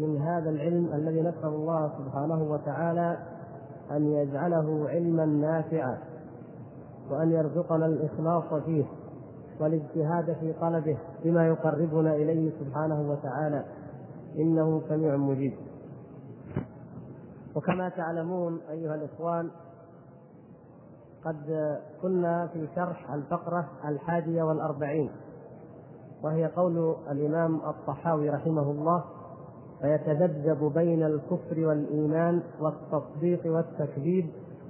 من هذا العلم الذي نسأل الله سبحانه وتعالى أن يجعله علما نافعا وأن يرزقنا الإخلاص فيه والاجتهاد في طلبه بما يقربنا إليه سبحانه وتعالى. إنه سميع مجيب. وكما تعلمون أيها الإخوان قد كنا في شرح الفقرة الحادية والأربعين وهي قول الإمام الطحاوي رحمه الله فيتذبذب بين الكفر والإيمان والتصديق والتكذيب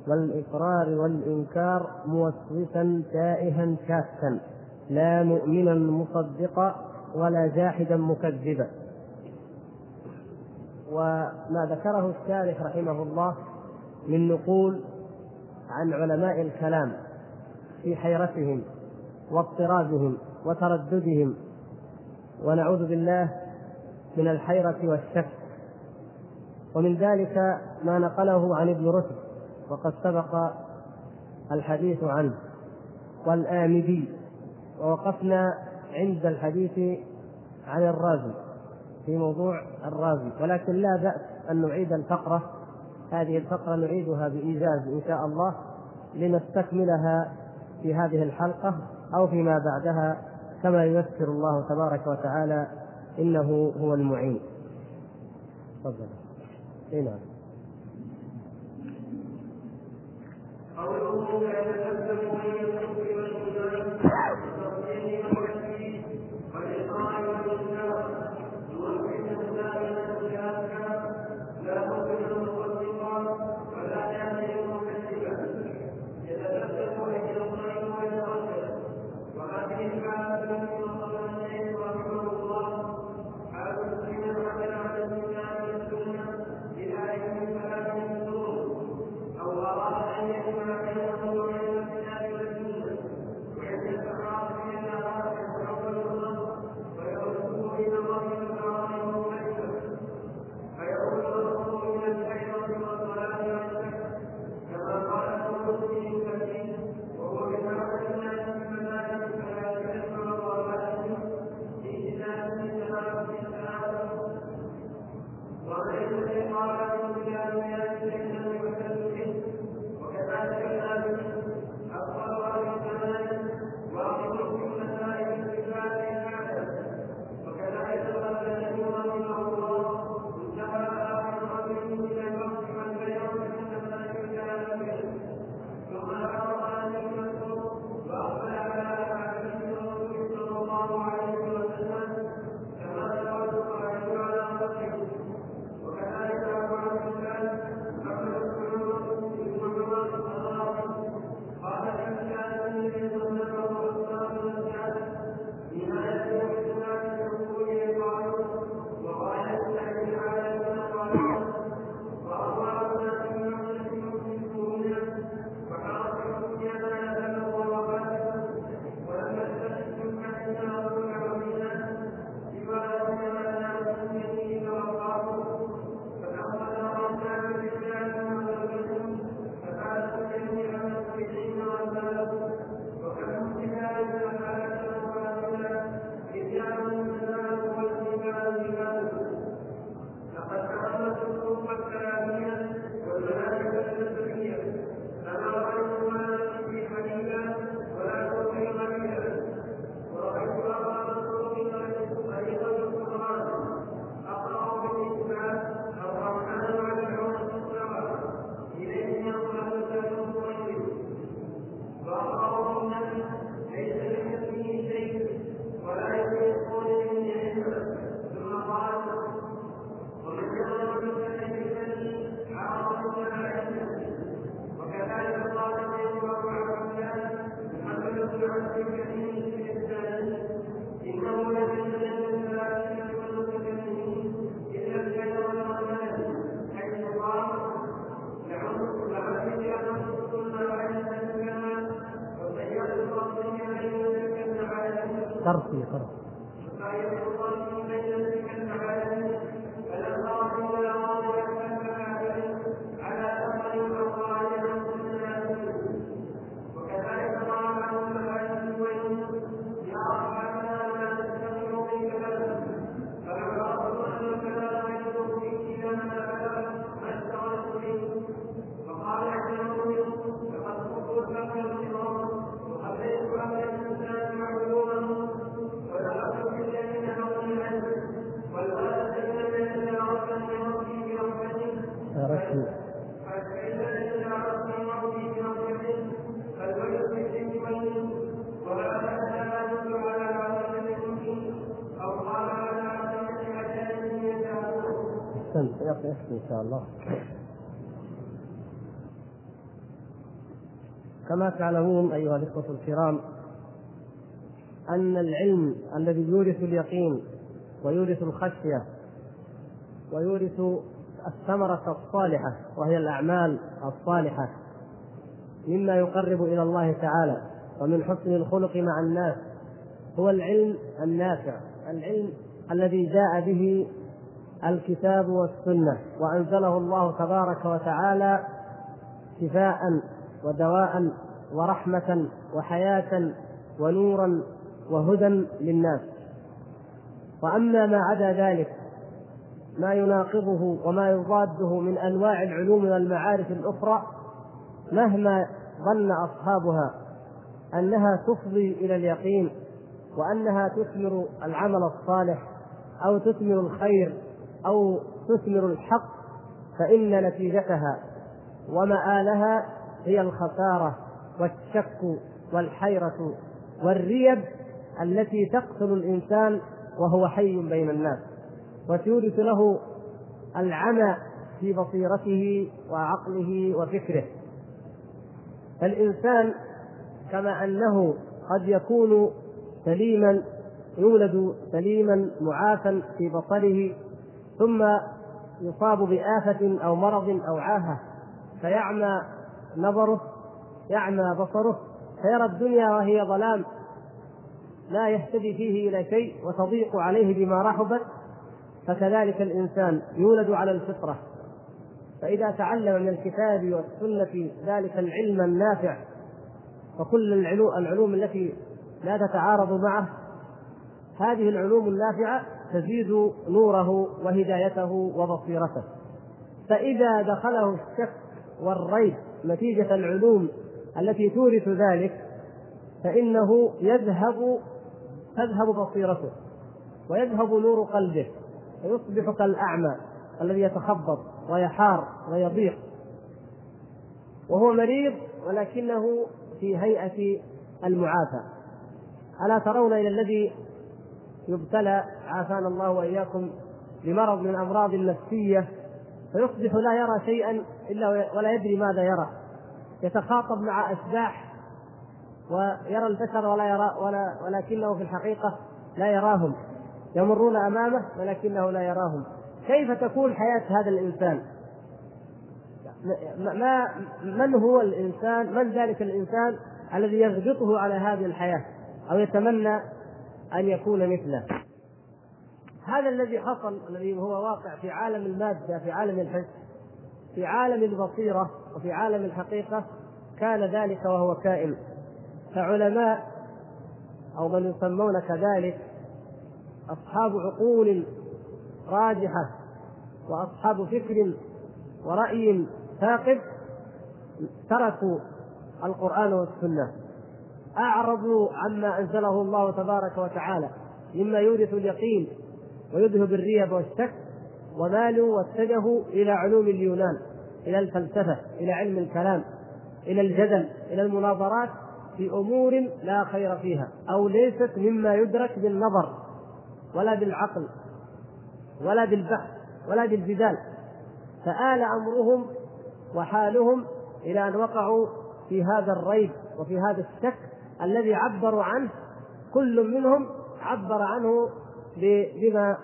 والإقرار والإنكار موسوسا تائها شاكا لا مؤمنا مصدقا ولا جاحدا مكذبا. وما ذكره الشارح رحمه الله من نقول عن علماء الكلام في حيرتهم واضطرابهم وترددهم. ونعوذ بالله من الحيرة والشك. ومن ذلك ما نقله عن ابن رشد وقد سبق الحديث عنه والآمدي. ووقفنا عند الحديث عن الرازي في موضوع الرازي. ولكن لا بأس أن نعيد الفقرة. هذه الفقرة نعيدها بإيجاز إن شاء الله لنستكملها في هذه الحلقة أو فيما بعدها كما ييسر الله تبارك وتعالى إنه هو المعين. تفضل. اي نعم. قوله يتكلم إن شاء الله. كما تعلمون أيها الإخوة الكرام أن العلم الذي يورث اليقين ويورث الخشية ويورث الثمرة الصالحة وهي الأعمال الصالحة مما يقرب إلى الله تعالى ومن حسن الخلق مع الناس هو العلم النافع العلم الذي جاء به الكتاب والسنة وأنزله الله تبارك وتعالى شفاء ودواء ورحمة وحياة ونورا وهدى للناس. وأما ما عدا ذلك ما يناقضه وما يضاده من أنواع العلوم والمعارف الأخرى مهما ظن أصحابها أنها تفضي إلى اليقين وأنها تثمر العمل الصالح أو تثمر الخير أو تثمر الحق فإن نتيجتها ومآلها هي الخسارة والشك والحيرة والريب التي تقتل الإنسان وهو حي بين الناس وتورث له العمى في بصيرته وعقله وفكره. فالإنسان كما أنه قد يكون سليما يولد سليما معافا في بصره ثم يصاب بآفة أو مرض أو عاهة فيعمى نظره يعمى بصره فيرى الدنيا وهي ظلام لا يهتدي فيه إلى شيء وتضيق عليه بما رحبت فكذلك الإنسان يولد على الفطرة. فإذا تعلم من الكتاب والسنة ذلك العلم النافع وكل العلوم التي لا تتعارض معه هذه العلوم النافعة تزيد نوره وهدايته وبصيرته. فإذا دخله الشك والريب نتيجة العلوم التي تورث ذلك فإنه يذهب تذهب بصيرته ويذهب نور قلبه ويصبح كالأعمى الذي يتخبط ويحار ويضيق. وهو مريض ولكنه في هيئة المعافى. ألا ترون إلى الذي يبتلى عافانا الله وإياكم بمرض من الامراض النفسية فيصبح لا يرى شيئا إلا ولا يدري ماذا يرى يتخاطب مع اشباح ويرى البشر ولا يرى ولا ولكنه في الحقيقة لا يراهم يمرون أمامه ولكنه لا يراهم كيف تكون حياة هذا الإنسان؟ ما من هو الإنسان؟ من ذلك الإنسان الذي يغبطه على هذه الحياة أو يتمنى أن يكون مثله. هذا الذي حصل الذي هو واقع في عالم المادة في عالم الحس في عالم البصيرة وفي عالم الحقيقة كان ذلك وهو كائن. فعلماء أو من يسمون كذلك أصحاب عقول راجحة وأصحاب فكر ورأي ثاقب تركوا القرآن والسنة. أعرضوا عما أنزله الله تبارك وتعالى مما يورث اليقين ويذهب الريب والشك ومالوا واتجهوا إلى علوم اليونان إلى الفلسفة إلى علم الكلام إلى الجدل إلى المناظرات في أمور لا خير فيها أو ليست مما يدرك بالنظر ولا بالعقل ولا بالبحث ولا بالجدال. فآل أمرهم وحالهم إلى أن وقعوا في هذا الريب وفي هذا الشك الذي عبروا عنه كل منهم عبر عنه بما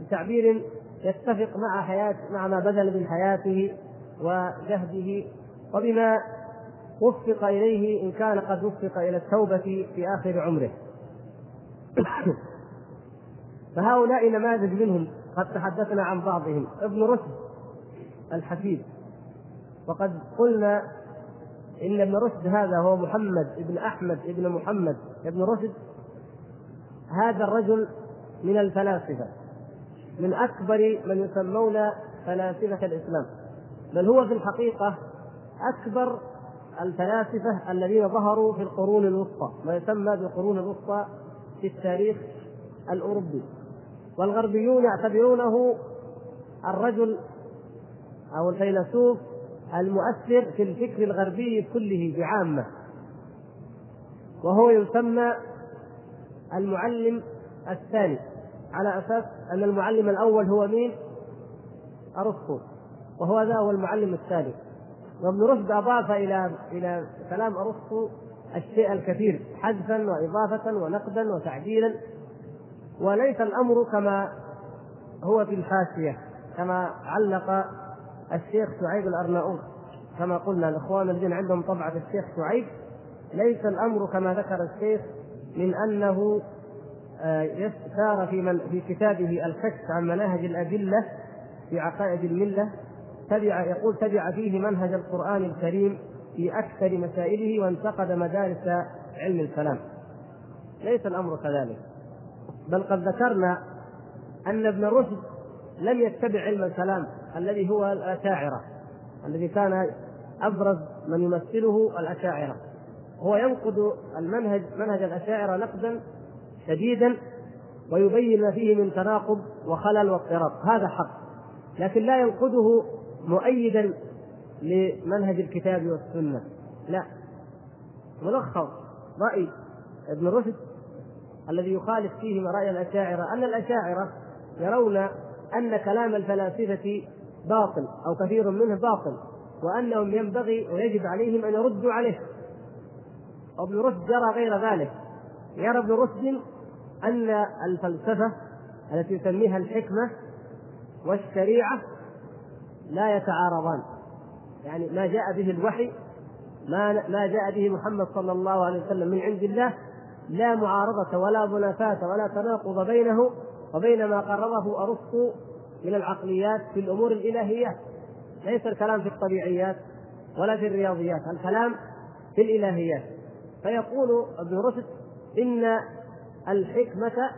بتعبير يتفق مع حياة مع ما بذل من حياته وجهده وبما وفق إليه إن كان قد وفق إلى التوبة في آخر عمره. فهؤلاء نماذج منهم قد تحدثنا عن بعضهم. ابن رشد الحفيد. وقد قلنا إن ابن رشد هذا هو محمد ابن أحمد ابن محمد ابن رشد هذا الرجل من الفلاسفة من أكبر من يسمون فلاسفة الإسلام. بل هو في الحقيقة أكبر الفلاسفة الذين ظهروا في القرون الوسطى ما يسمى بالقرون الوسطى في التاريخ الأوروبي. والغربيون يعتبرونه الرجل أو الفيلسوف المؤثر في الفكر الغربي كله بعامة وهو يسمى المعلم الثاني على أساس أن المعلم الأول هو مين؟ أرسطو وهو ذا هو المعلم الثاني وابن رشد أضاف إلى إلى كلام أرسطو الشيء الكثير حذفا وإضافة ونقدا وتعديلا وليس الأمر كما هو في الحاشية كما علق الشيخ شعيب الأرناؤوط كما قلنا الإخوان الذين عندهم طبعة الشيخ شعيب ليس الأمر كما ذكر الشيخ من أنه آه، سار في من في كتابه الكشف عن مناهج الأدلة في عقائد الملة. تبع يقول تبع فيه منهج القرآن الكريم في أكثر مسائله وانتقد مدارس علم الكلام. ليس الأمر كذلك. بل قد ذكرنا أن ابن رشد لم يتبع علم الكلام. الذي هو الأشاعرة الذي كان أبرز من يمثله الأشاعرة. هو ينقد المنهج منهج الأشاعرة نقدا شديدا ويبين ما فيه من تناقض وخلل واضطراب. هذا حق لكن لا ينقده مؤيدا لمنهج الكتاب والسنة. لا. ملخص رأي ابن رشد الذي يخالف فيه رأي الأشاعرة أن الأشاعرة يرون أن كلام الفلاسفة باطل أو كثير منه باطل وأنهم ينبغي ويجب عليهم أن يردوا عليه. وابن رشد يرى غير ذلك. يرى ابن رشد أن الفلسفة التي يسميها الحكمة والشريعة لا يتعارضان. يعني ما جاء به الوحي ما ما جاء به محمد صلى الله عليه وسلم من عند الله لا معارضة ولا منافاة ولا تناقض بينه وبين ما قرره أرسطو من العقليات في الأمور الإلهيات ليس الكلام في الطبيعيات ولا في الرياضيات الكلام في الإلهيات. فيقول ابن رشد إن الحكمة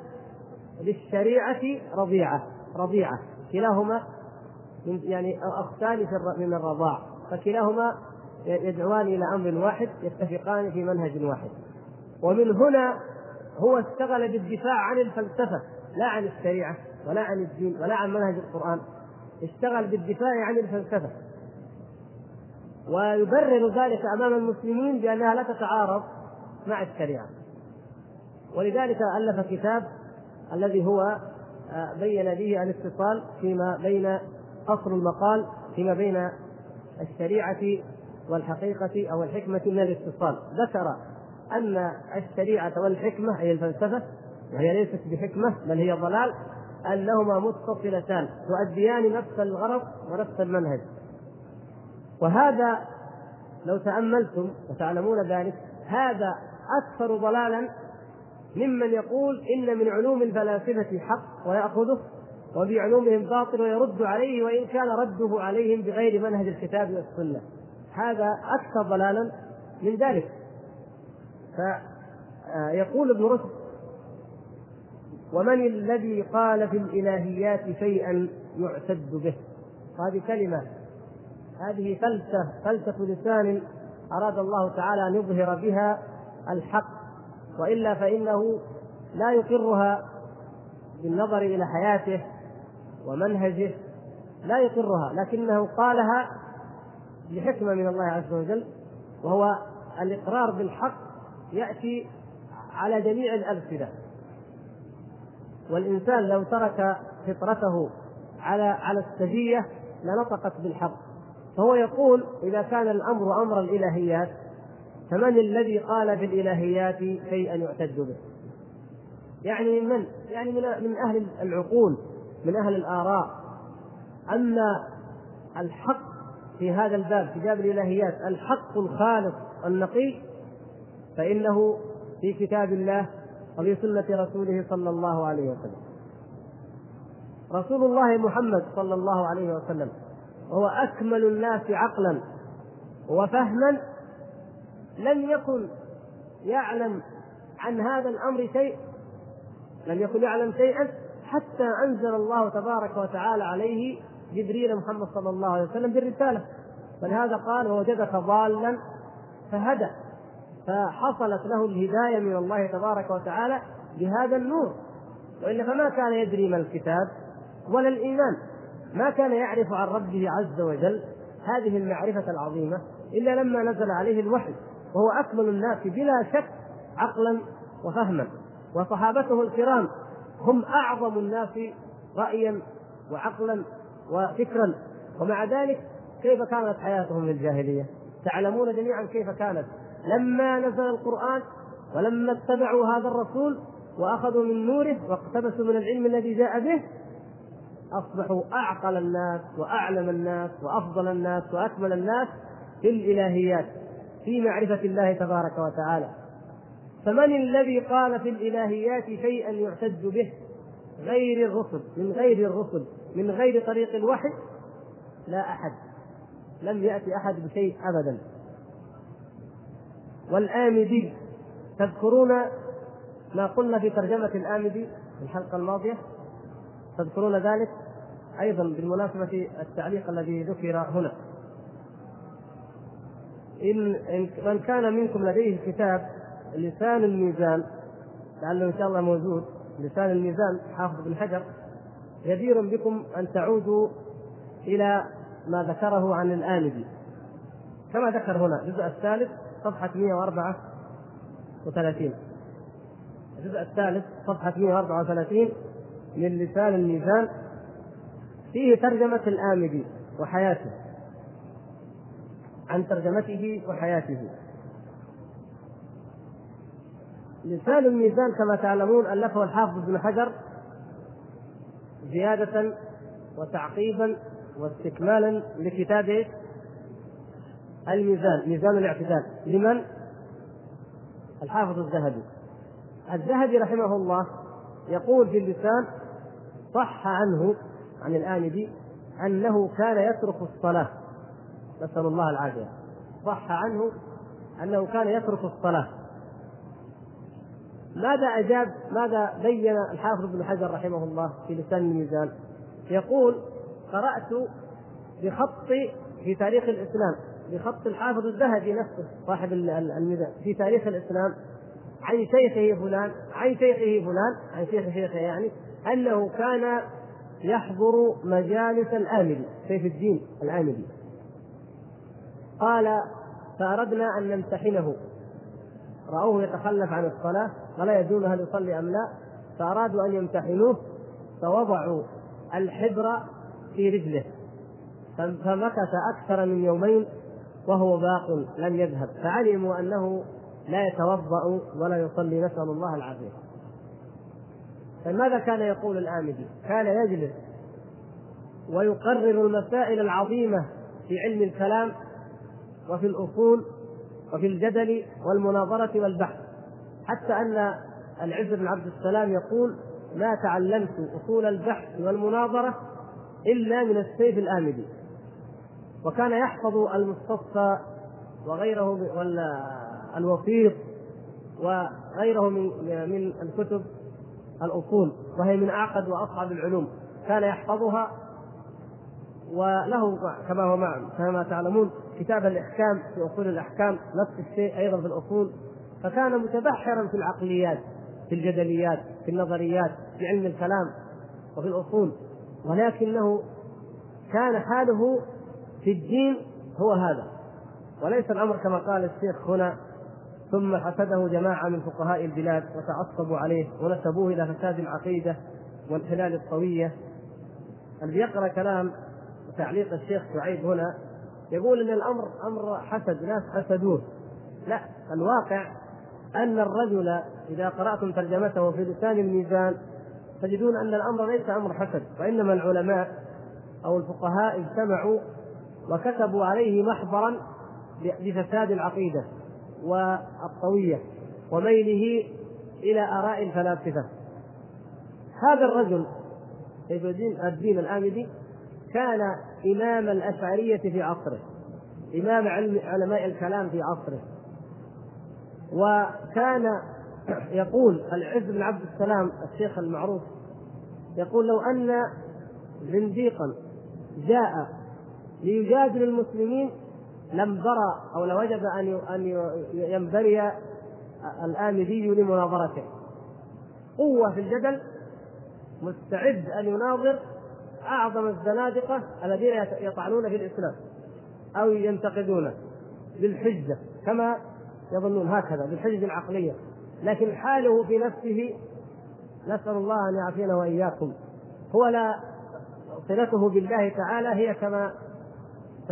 للشريعة رضيعة رضيعة. كلاهما من يعني أختان من الرضاع. فكلاهما يدعوان إلى أمر واحد يتفقان في منهج واحد. ومن هنا هو اشتغل بالدفاع عن الفلسفة لا عن الشريعة. ولا عن الدين ولا عن منهج القرآن اشتغل بالدفاع عن الفلسفة. ويبرر ذلك أمام المسلمين بأنها لا تتعارض مع الشريعة. ولذلك ألف كتاب الذي هو آه، بين به الاتصال فيما بين قصر المقال فيما بين الشريعة والحقيقة أو الحكمة من الاتصال. ذكر أن الشريعة والحكمة أي الفلسفة وهي ليست بحكمة بل هي ضلال. أنهما متصلتان تؤديان نفس الغرض ونفس المنهج. وهذا لو تأملتم وتعلمون ذلك هذا أكثر ضلالا ممن يقول إن من علوم الفلاسفة حق ويأخذه وفي علومهم باطل ويرد عليه وإن كان رده عليهم بغير منهج الكتاب والسنة. هذا أكثر ضلالا من ذلك. فيقول ابن رشد ومن الذي قال في الإلهيات شيئا يعتد به؟ هذه كلمة هذه فلسفة فلسفة لسان أراد الله تعالى أن يظهر بها الحق وإلا فإنه لا يقرها بالنظر إلى حياته ومنهجه لا يقرها لكنه قالها لحكمة من الله عز وجل وهو الإقرار بالحق يأتي على جميع الألسنة. والإنسان لو ترك فطرته على على السجية لنطقت بالحق. فهو يقول إذا كان الأمر أمر الإلهيات فمن الذي قال في الإلهيات شيئا يعتد به؟ يعني من من؟ يعني من من أهل العقول من أهل الآراء. أما الحق في هذا الباب في باب الإلهيات الحق الخالص النقي فإنه في كتاب الله وفي سنة رسوله صلى الله عليه وسلم. رسول الله محمد صلى الله عليه وسلم وهو أكمل الناس عقلا وفهما لم يكن يعلم عن هذا الأمر شيء لم يكن يعلم شيئا حتى أنزل الله تبارك وتعالى عليه جبريل محمد صلى الله عليه وسلم بالرسالة. فلهذا قال ووجدك ضالا فهدى. فحصلت له الهداية من الله تبارك وتعالى بهذا النور. وإلا فما كان يدري ما الكتاب ولا الإيمان. ما كان يعرف عن ربه عز وجل هذه المعرفة العظيمة إلا لما نزل عليه الوحي وهو أكمل الناس بلا شك عقلا وفهما. وصحابته الكرام هم أعظم الناس رأيا وعقلا وفكرا. ومع ذلك كيف كانت حياتهم في الجاهلية؟ تعلمون جميعا كيف كانت؟ لما نزل القرآن ولما اتبعوا هذا الرسول وأخذوا من نوره واقتبسوا من العلم الذي جاء به أصبحوا أعقل الناس وأعلم الناس وأفضل الناس وأكمل الناس في الإلهيات في معرفة الله تبارك وتعالى. فمن الذي قال في الإلهيات شيئا يعتد به؟ غير الرسل من غير الرسل من غير طريق الوحي؟ لا أحد. لم يأتي أحد بشيء ابدا. والآمدي. تذكرون ما قلنا في ترجمة الآمدي في الحلقة الماضية؟ تذكرون ذلك؟ أيضا بالمناسبة التعليق الذي ذكر هنا. إن, إن من كان منكم لديه كتاب لسان الميزان لعله إن شاء الله موجود لسان الميزان حافظ بن حجر جدير بكم أن تعودوا إلى ما ذكره عن الآمدي. كما ذكر هنا الجزء الثالث صفحة 134 الجزء الثالث صفحة 134 من لسان الميزان. فيه ترجمة الآمدي وحياته. عن ترجمته وحياته. لسان الميزان كما تعلمون ألفه الحافظ ابن حجر زيادة وتعقيبا واستكمالا لكتاب الميزان ميزان الاعتدال. لمن؟ الحافظ الذهبي. الذهبي رحمه الله يقول في اللسان صح عنه عن الآمدي أنه كان يترك الصلاة. نسأل الله العافية. صح عنه أنه كان يترك الصلاة. ماذا أجاب ماذا بين الحافظ ابن حجر رحمه الله في لسان الميزان؟ يقول قرأت بخط في تاريخ الإسلام. بخط الحافظ الذهبي نفسه صاحب الميزان في تاريخ الإسلام. عن شيخه فلان عن شيخه فلان عن شيخ شيخه يعني أنه كان يحضر مجالس الآمدي سيف الدين الآمدي. قال فأردنا أن نمتحنه. رأوه يتخلف عن الصلاة ولا يدون هل يصلي أم لا؟ فأرادوا أن يمتحنوه فوضعوا الحبر في رجله. فمكث أكثر من يومين وهو باق لم يذهب. فعلموا أنه لا يتوضأ ولا يصلي نسأل الله العافية. فماذا كان يقول الآمدي؟ كان يجلس ويقرر المسائل العظيمة في علم الكلام وفي الأصول وفي الجدل والمناظرة والبحث. حتى أن العز بن عبد السلام يقول ما تعلمت أصول البحث والمناظرة إلا من السيف الآمدي. وكان يحفظ المستصفى وغيره ولا الوسيط وغيره من من الكتب الأصول. وهي من أعقد وأصعب العلوم. كان يحفظها وله كما هو معلوم كما تعلمون كتاب الإحكام في أصول الأحكام نفس الشيء أيضا في الأصول. فكان متبحرا في العقليات في الجدليات في النظريات في علم الكلام وفي الأصول. ولكنه كان حاله في الدين هو هذا. وليس الأمر كما قال الشيخ هنا ثم حسده جماعة من فقهاء البلاد وتعصبوا عليه ونسبوه إلى فساد العقيدة وانحلال الطويه اللي يقرأ كلام تعليق الشيخ شعيب هنا يقول إن الأمر أمر حسد ناس حسدوه. لا الواقع أن الرجل إذا قرأتم ترجمته في لسان الميزان تجدون أن الأمر ليس أمر حسد وإنما العلماء أو الفقهاء اجتمعوا وكتبوا عليه محضرا بفساد العقيدة والطويه وميله إلى آراء الفلاسفة. هذا الرجل سيف الدين الدين الآمدي كان إمام الأشعرية في عصره إمام علم علماء الكلام في عصره. وكان يقول العز بن عبد السلام الشيخ المعروف يقول لو أن زنديقا جاء ليجادل المسلمين لم برى أو لوجب أن أن ينبري الآمدي لمناظرته. قوة في الجدل مستعد أن يناظر أعظم الزنادقة الذين يطعنون في الإسلام أو ينتقدونه بالحجة كما يظنون هكذا بالحجة العقلية. لكن حاله في نفسه نسأل الله أن يعافينا وإياكم. هو لا صلته بالله تعالى هي كما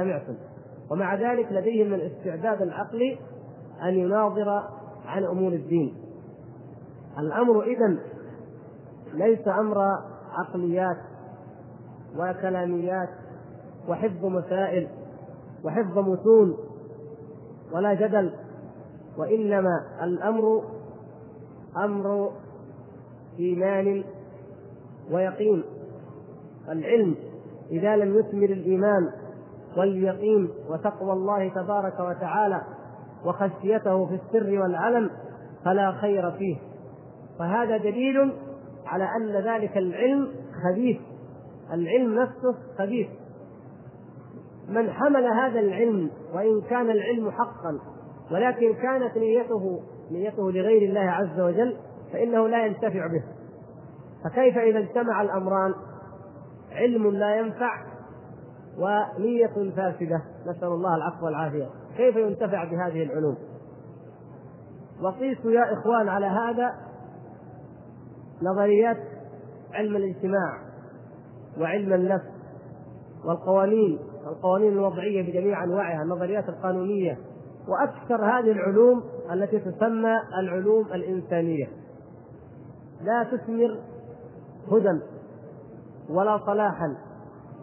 سمعتم ومع ذلك لديه من الاستعداد العقلي أن يناظر عن أمور الدين. الأمر اذا ليس أمر عقليات وكلاميات وحفظ مسائل وحفظ متون ولا جدل وإنما الأمر أمر إيمان ويقين. العلم إذا لم يثمر الإيمان واليقين وتقوى الله تبارك وتعالى وخشيته في السر والعلم فلا خير فيه. فهذا دليل على أن ذلك العلم خبيث. العلم نفسه خبيث. من حمل هذا العلم وإن كان العلم حقا ولكن كانت نيته نيته لغير الله عز وجل فإنه لا ينتفع به. فكيف إذا اجتمع الأمران؟ علم لا ينفع ونية فاسدة. نسأل الله العفو والعافية. كيف ينتفع بهذه العلوم؟ وقيسوا يا إخوان على هذا نظريات علم الاجتماع وعلم النفس والقوانين القوانين الوضعية بجميع أنواعها النظريات القانونية. وأكثر هذه العلوم التي تسمى العلوم الإنسانية. لا تثمر هدى ولا صلاحا.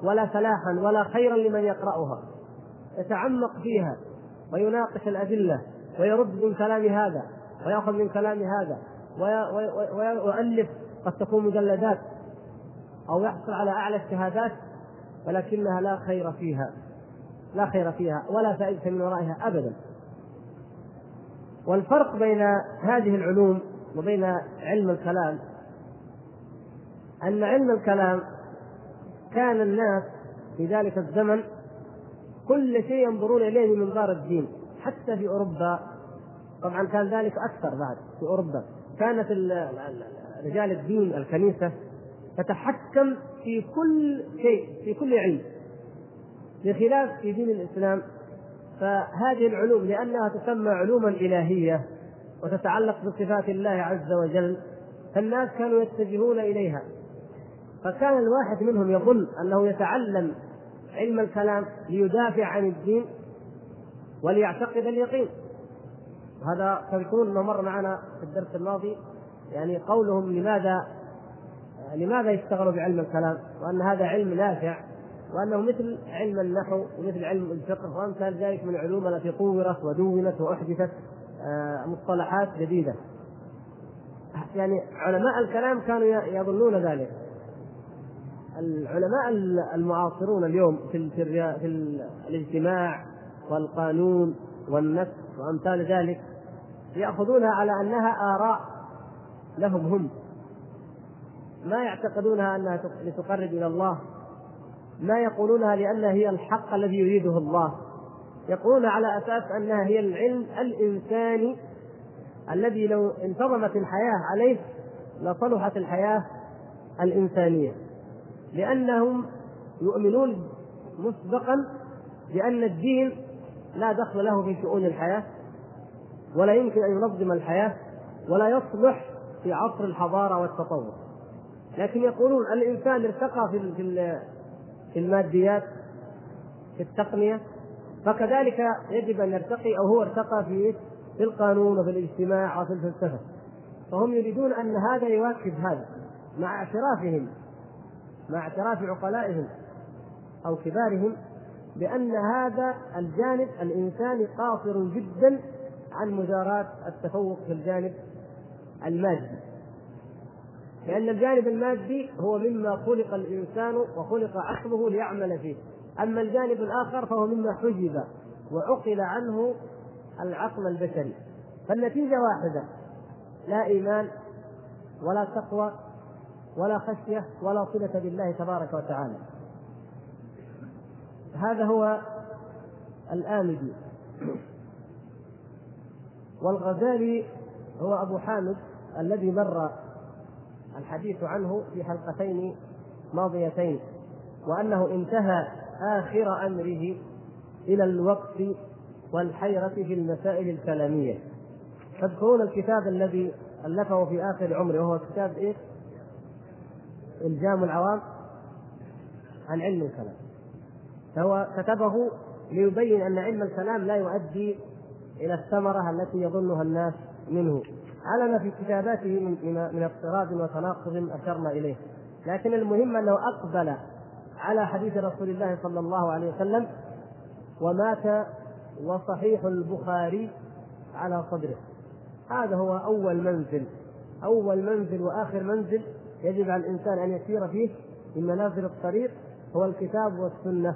ولا فلاحا ولا خيرا لمن يقرأها. يتعمق فيها ويناقش الأدلة ويرد من كلام هذا ويأخذ من كلام هذا ويؤلف قد تكون مجلدات أو يحصل على أعلى الشهادات ولكنها لا خير فيها. لا خير فيها ولا فائدة من ورائها أبدا. والفرق بين هذه العلوم وبين علم الكلام أن علم الكلام كان الناس في ذلك الزمن كل شيء ينظرون إليه من منظار الدين حتى في أوروبا. طبعا كان ذلك أكثر بعد في أوروبا. كانت رجال الدين الكنيسة تتحكم في كل شيء في كل علم بخلاف في دين الإسلام. فهذه العلوم لأنها تسمى علوما إلهية وتتعلق بصفات الله عز وجل فالناس كانوا يتجهون إليها. فكان الواحد منهم يظن أنه يتعلم علم الكلام ليدافع عن الدين وليعتقد اليقين. هذا تذكرون ما مر معنا في الدرس الماضي يعني قولهم لماذا لماذا يشتغلوا بعلم الكلام وأن هذا علم نافع وأنه مثل علم النحو ومثل علم الفقه وأمثال ذلك من العلوم التي طورت ودونت وأحدثت آه، مصطلحات جديدة. يعني علماء الكلام كانوا يظنون ذلك. العلماء المعاصرون اليوم في في الاجتماع والقانون والنفس وأمثال ذلك يأخذونها على أنها آراء لهم هم. ما يعتقدونها أنها لتقرب إلى الله. ما يقولونها لانها هي الحق الذي يريده الله. يقولون على أساس أنها هي العلم الانساني الذي لو انتظمت الحياة عليه لصلحت الحياة الإنسانية. لأنهم يؤمنون مسبقا بأن الدين لا دخل له في شؤون الحياة ولا يمكن أن ينظم الحياة ولا يصلح في عصر الحضارة والتطور. لكن يقولون الإنسان ارتقى في في الماديات في التقنية فكذلك يجب أن يرتقي أو هو ارتقى في في القانون وفي الاجتماع وفي الفلسفة. فهم يريدون أن هذا يواكب هذا مع اعترافهم مع اعتراف عقلائهم أو كبارهم بأن هذا الجانب الإنساني قاصر جدا عن مجاراة التفوق في الجانب المادي. لأن الجانب المادي هو مما خلق الإنسان وخلق عقله ليعمل فيه. أما الجانب الآخر فهو مما حجب وعقل عنه العقل البشري. فالنتيجة واحدة. لا إيمان ولا تقوى ولا خشية ولا صلة بالله تبارك وتعالى. هذا هو الآمدي والغزالي هو أبو حامد الذي مر الحديث عنه في حلقتين ماضيتين وأنه انتهى آخر أمره إلى الوقت والحيرة في المسائل الكلامية. تذكرون الكتاب الذي ألفه في آخر عمره وهو كتاب إيه؟ إلجام العوام عن علم الكلام. فهو كتبه ليبين أن علم الكلام لا يؤدي إلى الثمرة التي يظنها الناس منه. على ما في كتاباته من من اضطراب وتناقض أشرنا إليه. لكن المهم أنه أقبل على حديث رسول الله صلى الله عليه وسلم ومات وصحيح البخاري على صدره. هذا هو أول منزل. أول منزل وآخر منزل يجب على الإنسان أن يسير فيه من منازل الطريق هو الكتاب والسنة.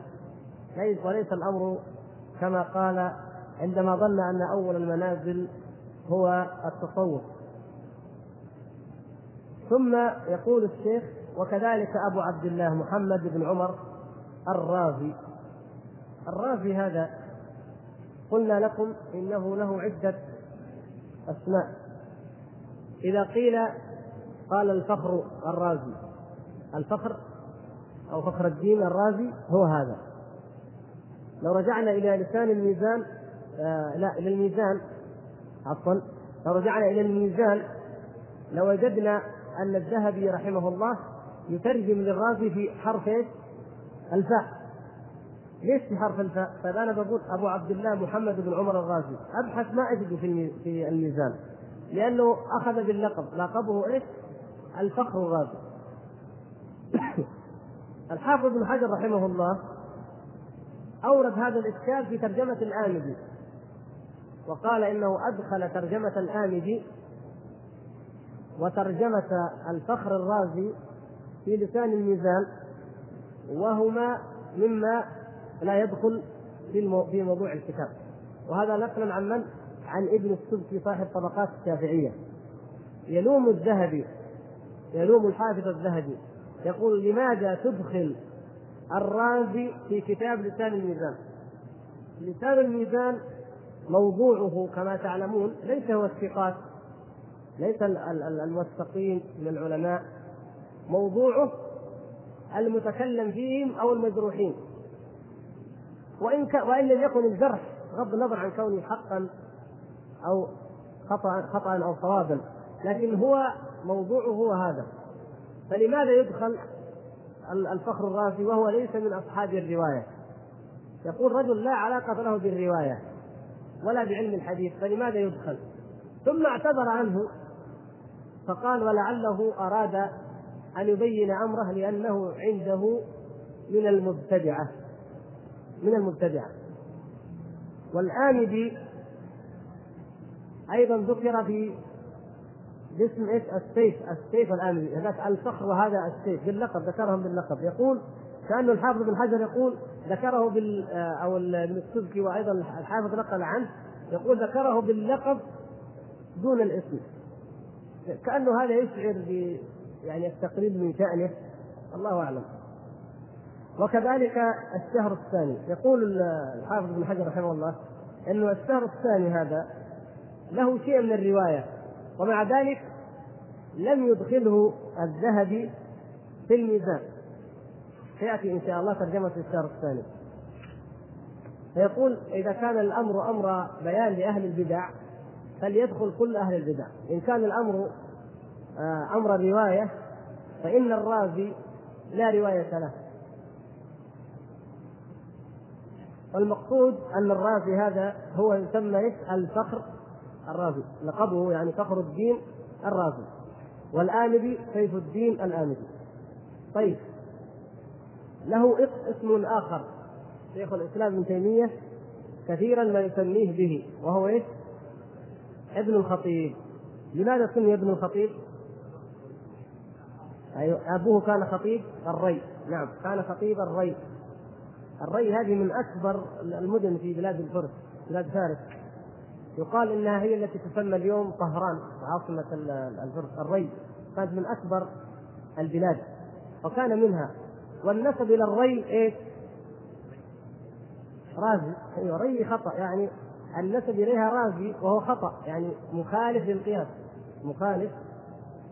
ليس وليس الأمر كما قال عندما ظن أن أول المنازل هو التصوف. ثم يقول الشيخ وكذلك أبو عبد الله محمد بن عمر الرازي. الرازي هذا قلنا لكم إنه له عدة أسماء. إذا قيل قال الفخر الرازي الفخر أو فخر الدين الرازي هو هذا لو رجعنا إلى لسان الميزان آه لا إلى الميزان عفوا لو رجعنا إلى الميزان لوجدنا أن الذهبي رحمه الله يترجم للرازي في حرف؟ الفاء ليش في حرف الفاء؟ طيب أنا بقول أبو عبد الله محمد بن عمر الرازي أبحث ما اجده في في الميزان لأنه أخذ باللقب لقبه إيش؟ الفخر الرازي الحافظ بن حجر رحمه الله أورد هذا الاشكال في ترجمة الآمدي وقال إنه أدخل ترجمة الآمدي وترجمة الفخر الرازي في لسان الميزان وهما مما لا يدخل في موضوع الكتاب. وهذا نقلا عن من؟ عن ابن السبكي صاحب طبقات الشافعية. يلوم الذهبي يلوم الحافظ الذهبي. يقول لماذا تدخل الرازي في كتاب لسان الميزان؟ لسان الميزان موضوعه كما تعلمون ليس هو الثقات ليس الموثقين من العلماء موضوعه المتكلم فيهم أو المجروحين. وإن ك... وإن لم يكن الجرح بغض النظر عن كونه حقا أو خطا خطا أو صوابا لكن هو موضوعه هو هذا. فلماذا يدخل الفخر الرازي وهو ليس من أصحاب الرواية؟ يقول رجل لا علاقة له بالرواية ولا بعلم الحديث فلماذا يدخل؟ ثم اعتذر عنه فقال ولعله أراد أن يبين أمره لأنه عنده من المبتدعة من المبتدعة. والآمدي أيضا ذكر في باسم إيش؟ السيف، السيف الآمدي، هذاك الفخر وهذا السيف. باللقب ذكرهم باللقب، يقول كأنه الحافظ بن حجر يقول ذكره بال أو ابن السبكي وأيضا الحافظ نقل عنه يقول ذكره باللقب دون الاسم. كأنه هذا يشعر ب يعني التقريب من شأنه. الله أعلم. وكذلك الشهر الثاني. يقول الحافظ بن حجر رحمه الله إنه الشهر الثاني هذا له شيء من الرواية. ومع ذلك لم يدخله الذهبي في الميزان. سيأتي إن شاء الله ترجمة الشهر الثاني. فيقول إذا كان الأمر أمر بيان لأهل البدع فليدخل كل أهل البدع. إن كان الأمر آه، أمر رواية فإن الرازي لا رواية له. والمقصود أن الرازي هذا هو يسمى؟ الفخر. الرازي. لقبه يعني فخر الدين الرازي. والآمدي سيف الدين الآمدي طيب. له اسم آخر. شيخ الإسلام ابن تيمية كثيرا ما يسميه به وهو إيش؟ ابن الخطيب. لماذا سمي ابن الخطيب؟ أيوة أبوه كان خطيب الري. نعم كان خطيب الري. الري هذه من أكبر المدن في بلاد الفرس بلاد فارس. يقال إنها هي التي تسمى اليوم طهران عاصمة الري كانت من أكبر البلاد وكان منها. والنسب إلى الري إيش؟ رازي أيوه ري خطأ يعني النسب إليها رازي وهو خطأ يعني مخالف للقياس. مخالف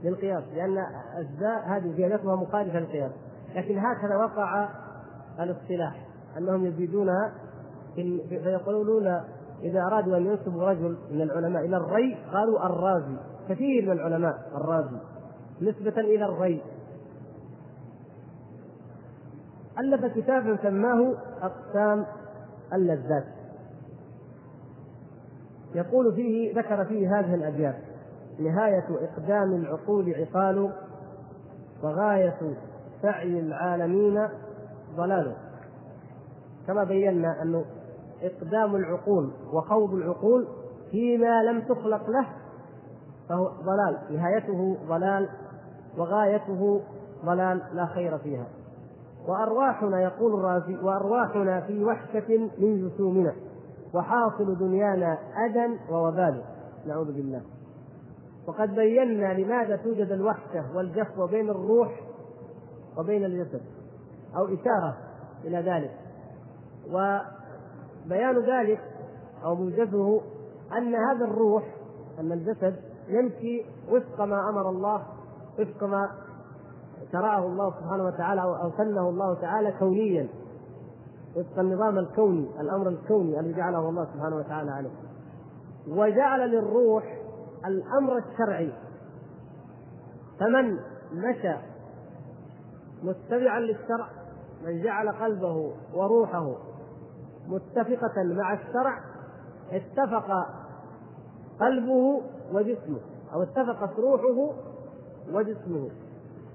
للقياس لأن الزاء هذه زيادتها مخالفة للقياس. لكن هكذا وقع الاصطلاح أنهم يزيدونها فيقولون إذا أرادوا أن ينسبوا رجل من العلماء إلى الري قالوا الرازي. كثير من العلماء الرازي. نسبة إلى الري. ألف كتابا سماه أقسام اللذات. يقول فيه ذكر فيه هذه الأبيات نهاية إقدام العقول عقال وغاية سعي العالمين ضلال كما بينا أنه إقدام العقول وخوض العقول فيما لم تخلق له فهو ضلال. نهايته ضلال وغايته ضلال لا خير فيها. وأرواحنا يقول الرازي وأرواحنا في وحشة من جسومنا وحاصل دنيانا أذى ووبال. نعوذ بالله. وقد بينا لماذا توجد الوحشة والجفوة بين الروح وبين الجسد أو إشارة إلى ذلك. وبيان ذلك أو موجزه أن هذا الروح أن الجسد يمشي وفق ما أمر الله وفق ما شرعه الله سبحانه وتعالى أو سنه الله تعالى كونيا. وفق النظام الكوني الأمر الكوني الذي جعله الله سبحانه وتعالى عليه. وجعل للروح الأمر الشرعي. فمن مشى متبعا للشرع من جعل قلبه وروحه متفقة مع الشرع اتفق قلبه وجسمه أو اتفقت روحه وجسمه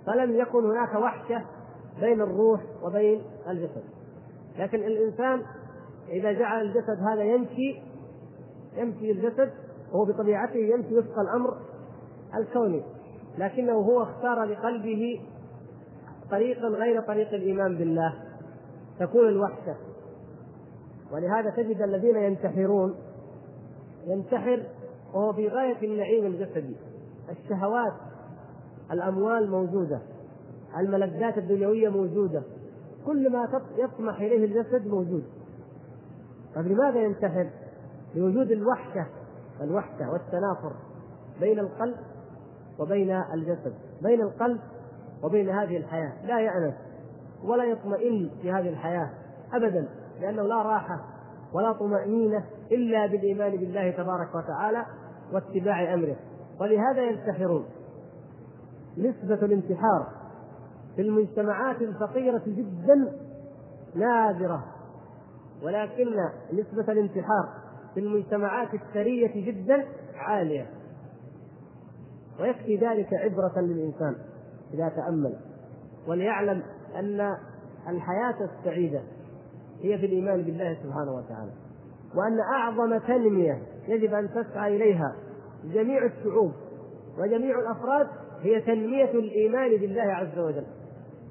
فلم يكن هناك وحشة بين الروح وبين الجسد. لكن الإنسان إذا جعل الجسد هذا يمشي يمشي الجسد وهو بطبيعته يمشي وفق الأمر الكوني لكنه هو اختار لقلبه طريقا غير طريق الإيمان بالله تكون الوحشة. ولهذا تجد الذين ينتحرون ينتحر وهو في غاية النعيم الجسدي. الشهوات الأموال موجودة الملذات الدنيوية موجودة كل ما يطمح إليه الجسد موجود. طيب لماذا ينتحر؟ لوجود الوحشة الوحشة والتنافر بين القلب وبين الجسد بين القلب وبين هذه الحياة. لا يأنس ولا يطمئن في هذه الحياة أبدا. لأنه لا راحة ولا طمأنينة إلا بالإيمان بالله تبارك وتعالى واتباع أمره. ولهذا ينتحرون. نسبة الانتحار في المجتمعات الفقيرة جدا نادرة. ولكن نسبة الانتحار في المجتمعات الثرية جدا عالية. ويكفي ذلك عبرة للإنسان إذا تأمل. وليعلم أن الحياة السعيدة هي في الإيمان بالله سبحانه وتعالى. وأن أعظم تنمية يجب أن تسعى إليها جميع الشعوب وجميع الأفراد هي تنمية الإيمان بالله عز وجل.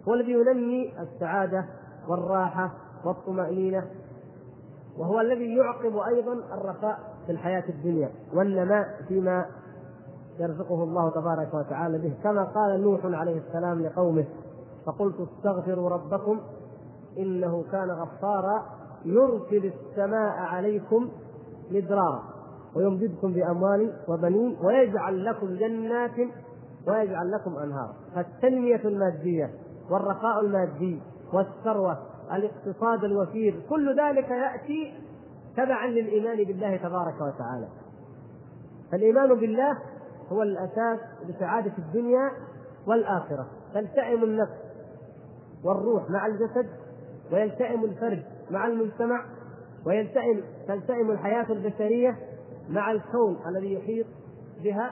هو الذي ينمي السعادة والراحة والطمأنينة وهو الذي يعقب أيضا الرخاء في الحياة الدنيا والنماء فيما يرزقه الله تبارك وتعالى به. كما قال نوح عليه السلام لقومه فقلت استغفروا ربكم إنه كان غفارا يرسل السماء عليكم مدرارا ويمددكم بأموال وبنين ويجعل لكم جنات ويجعل لكم انهارا فالتنمية المادية والرخاء المادي والثروة الاقتصاد الوفير كل ذلك يأتي تبعا للإيمان بالله تبارك وتعالى. فالإيمان بالله هو الأساس لسعادة الدنيا والآخرة. تلتئم النفس والروح مع الجسد ويلتئم الفرد مع المجتمع ويلتئم تلتئم الحياة البشرية مع الكون الذي يحيط بها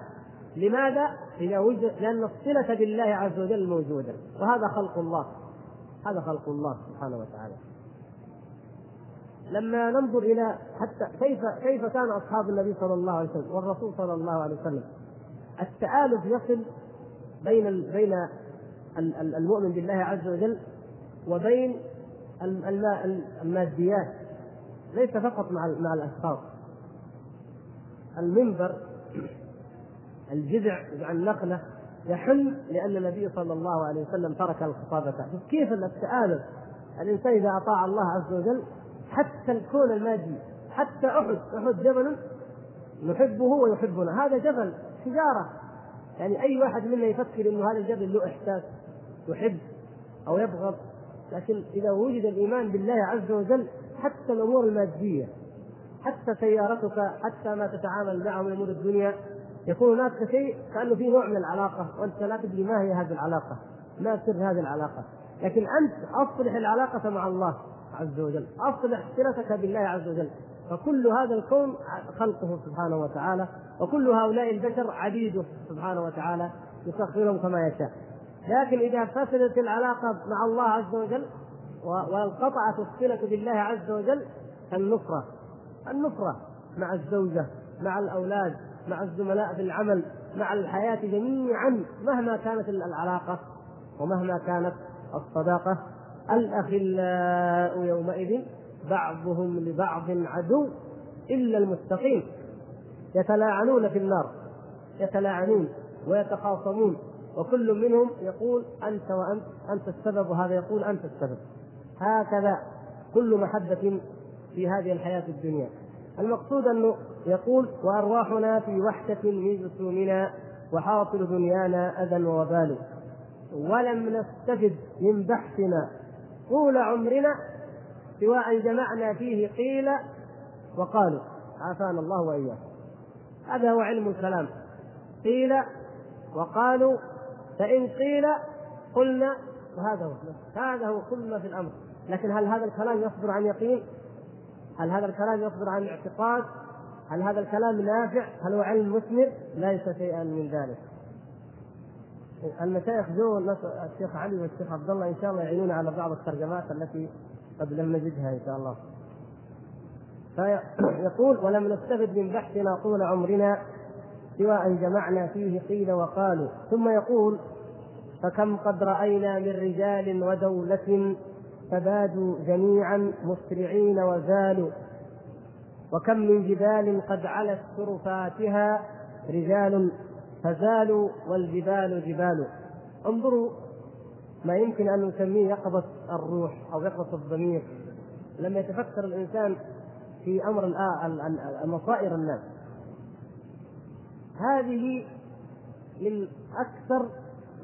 لماذا؟ إذا وجد لأن الصلة بالله عز وجل موجودة وهذا خلق الله هذا خلق الله سبحانه وتعالى لما ننظر إلى حتى كيف كيف كان أصحاب النبي صلى الله عليه وسلم والرسول صلى الله عليه وسلم التآلف يصل بين بين المؤمن بالله عز وجل وبين الماديات ليس فقط مع مع الأشخاص. المنبر الجذع النخله يحل لأن النبي صلى الله عليه وسلم ترك الخطابه كيف التآلف الإنسان إذا أطاع الله عز وجل حتى الكون المادي حتى أحد أحد جبل نحبه ويحبنا. هذا جبل حجارة. يعني أي واحد منا يفكر إنه هذا الجبل له إحساس يحب أو يبغض. لكن إذا وجد الإيمان بالله عز وجل حتى الأمور المادية حتى سيارتك حتى ما تتعامل معه من أمور الدنيا يكون هناك شيء كأنه في نوع من العلاقة وأنت لا تدري ما هي هذه العلاقة ما سر هذه العلاقة. لكن أنت أصلح العلاقة مع الله عز وجل أصلح صلتك بالله عز وجل. فكل هذا الكون خلقه سبحانه وتعالى وكل هؤلاء البشر عبيده سبحانه وتعالى يسخرهم كما يشاء. لكن إذا فسدت العلاقة مع الله عز وجل وانقطعت الصلة بالله عز وجل النصرة النصرة مع الزوجة مع الأولاد مع الزملاء في العمل مع الحياة جميعا مهما كانت العلاقة ومهما كانت الصداقة. الأخلاء يومئذ بعضهم لبعض عدو إلا المتقين يتلاعنون في النار يتلاعنون ويتخاصمون. وكل منهم يقول أنت وأنت أنت السبب وهذا يقول أنت السبب. هكذا كل محبة في هذه الحياة الدنيا. المقصود أنه يقول وأرواحنا في وحشة من جسومنا وحاصل دنيانا أذى ووبال. ولم نستفد من بحثنا طول عمرنا سوى أن جمعنا فيه قيل وقالوا. عافانا الله وإياكم. هذا هو علم الكلام. قيل وقالوا فإن قيل قلنا وهذا هو هذا هو كل ما في الأمر لكن هل هذا الكلام يصدر عن يقين؟ هل هذا الكلام يصدر عن اعتقاد؟ هل هذا الكلام نافع؟ هل هو علم مثمر؟ ليس شيئا من ذلك. المشايخ جو الشيخ علي والشيخ عبد الله إن شاء الله يعينون على بعض الترجمات التي قد لم نجدها إن شاء الله. فيقول ولم نستفد من بحثنا طول عمرنا سوى أن جمعنا فيه قيل وقالوا. ثم يقول فكم قد رأينا من رجال ودولة فبادوا جميعا مسرعين وزالوا. وكم من جبال قد علت شرفاتها رجال فزالوا والجبال جبال. انظروا ما يمكن أن نسميه يقظة الروح أو يقظة الضمير. لما يتفكر الإنسان في أمر مصائر الناس هذه من أكثر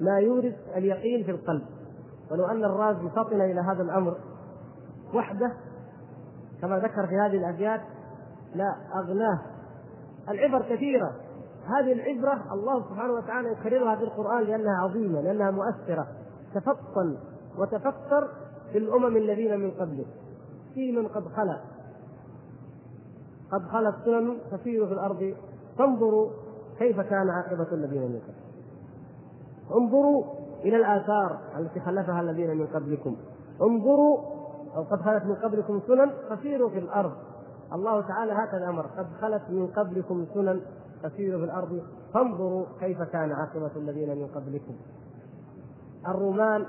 ما يورث اليقين في القلب. ولو أن الرازي فطن إلى هذا الأمر وحده كما ذكر في هذه الابيات لا أغناه. العبر كثيرة. هذه العبرة الله سبحانه وتعالى يكررها في القرآن لأنها عظيمة لأنها مؤثرة. تفطن وتفكر في الأمم الذين من قبلك. في من قد خلا قد خلت سنن تسير في الأرض. فانظروا كيف كان عاقبة الذين من قبل انظروا إلى الآثار التي خلفها الذين من قبلكم. انظروا أو قد خلت من قبلكم سنن فسيروا في الأرض. الله تعالى هكذا أمر قد خلت من قبلكم سنن فسيروا في الأرض. فانظروا كيف كان عاقبة الذين من قبلكم. الرومان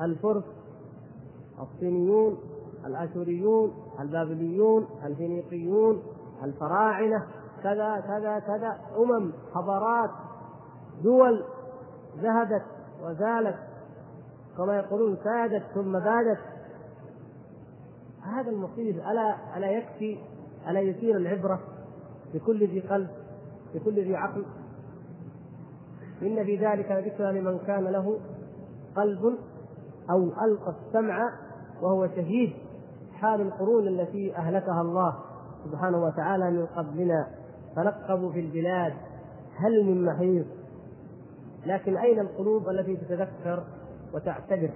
الفرس الصينيون الأشوريون البابليون الفينيقيون الفراعنة. كذا كذا كذا أمم حضارات دول ذهبت وزالت كما يقولون سادت ثم بادت. هذا المصير ألا ألا يكفي ألا يثير العبرة لكل ذي قلب لكل ذي عقل. إن في ذلك لذكرى لمن كان له قلب أو ألقى السمع وهو شهيد. حال القرون التي أهلكها الله سبحانه وتعالى من قبلنا. تنقبوا في البلاد هل من محيص لكن أين القلوب التي تتذكر وتعتبر؟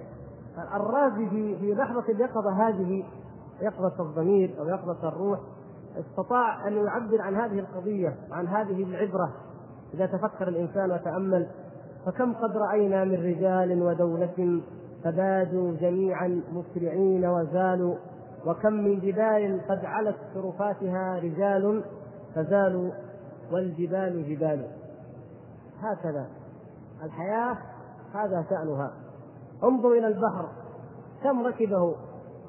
الرازي في في لحظة اليقظه هذه يقظة الضمير أو يقظة الروح استطاع أن يعبر عن هذه القضية عن هذه العبرة. إذا تفكر الإنسان وتأمل فكم قد رأينا من رجال ودولة فبادوا جميعا مسرعين وزالوا وكم من جبال قد علت شرفاتها رجال فزالوا والجبال جبال. هكذا. الحياة هذا شأنها. انظر إلى البحر. كم ركبه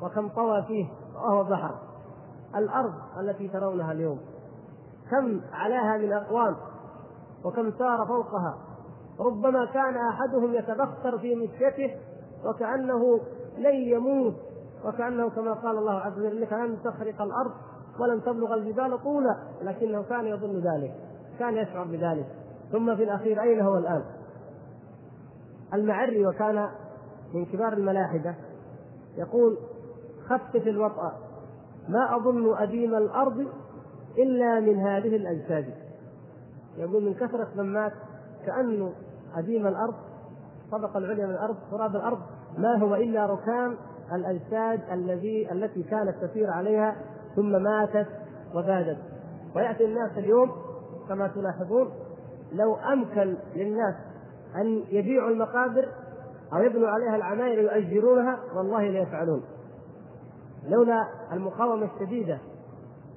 وكم طوى فيه وهو بحر. الأرض التي ترونها اليوم. كم علاها من أقوام وكم سار فوقها. ربما كان أحدهم يتبختر في مشيته وكأنه لن يموت. وكأنه كما قال الله عز وجل انك لن تخرق الأرض ولن تبلغ الجبال طولا لكنه كان يظن ذلك كان يشعر بذلك. ثم في الأخير أين هو الآن؟ المعري وكان من كبار الملاحدة يقول خفف الوطأ ما أظن أديم الأرض إلا من هذه الأجساد. يقول من كثرة من مات كأنه أديم الأرض طبق العليا من الأرض تراب الأرض ما هو إلا ركام الأجساد الذي التي كانت تسير عليها ثم ماتت وبادت. ويأتي الناس اليوم كما تلاحظون لو أمكن للناس أن يبيعوا المقابر أو يبنوا عليها العماير ويؤجرونها والله ليفعلون لولا المقاومة الشديدة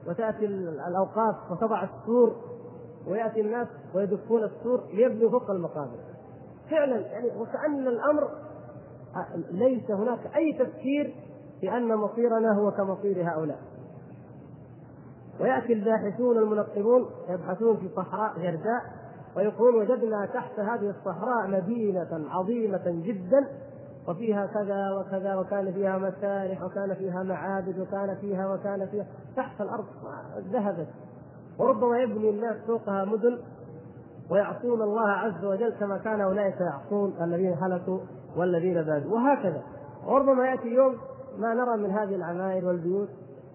وتأتي الأوقاف وتضع السور ويأتي الناس ويدفون السور ليبنوا فوق المقابر. فعلا يعني وكأن الأمر ليس هناك أي تفكير في أن مصيرنا هو كمصير هؤلاء. ويأتي الباحثون المنقبون يبحثون في صحراء جرداء ويقولون وجدنا تحت هذه الصحراء مدينة عظيمة جدا وفيها كذا وكذا وكان فيها مسارح وكان فيها معابد وكان فيها وكان فيها تحت الأرض ذهبت. وربما يبني الناس فوقها مدن ويعصون الله عز وجل كما كان أولئك يعصون الذين هلكوا والذين بادوا. وهكذا. وربما يأتي يوم ما نرى من هذه العماير والبيوت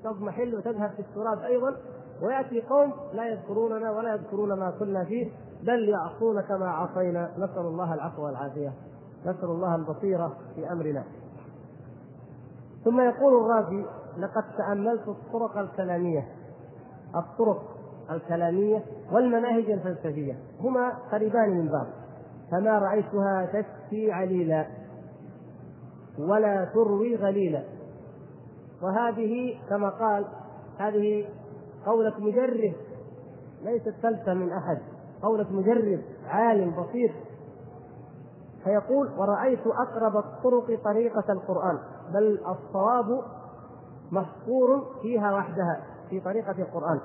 تضمحل وتذهب في التراب أيضا. ويأتي قوم لا يذكروننا ولا يذكرون ما كنا فيه بل يعصون كما عصينا. نسأل الله العفو والعافية. نسأل الله البصيرة في أمرنا. ثم يقول الرازي لقد تأملت الطرق الكلامية. الطرق الكلامية والمناهج الفلسفية هما قريبان من بعض. فما رأيتها تشفي عليلا ولا تروي غليلا. وهذه كما قال هذه قولة مجرب ليست فلسفة من أحد قولة مجرب عالم بسيط. فيقول ورأيت أقرب الطرق طريقة القرآن بل الصواب محصور فيها وحدها في طريقة القرآن.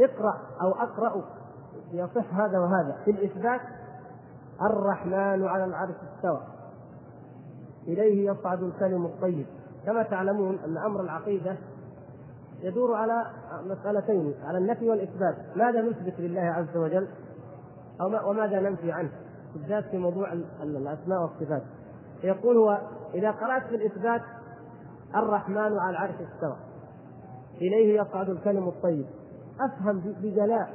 اقرأ أو أقرأ يصح هذا وهذا. في الإثبات الرحمن على العرش استوى إليه يصعد الكلم الطيب. كما تعلمون أن أمر العقيدة يدور على مسألتين على النفي والإثبات ماذا نثبت لله عز وجل أو وماذا ننفي عنه؟ بالذات في موضوع الأسماء والصفات. يقول هو إذا قرأت في الاثبات الرحمن على العرش استوى. إليه يصعد الكلم الطيب. أفهم بجلاء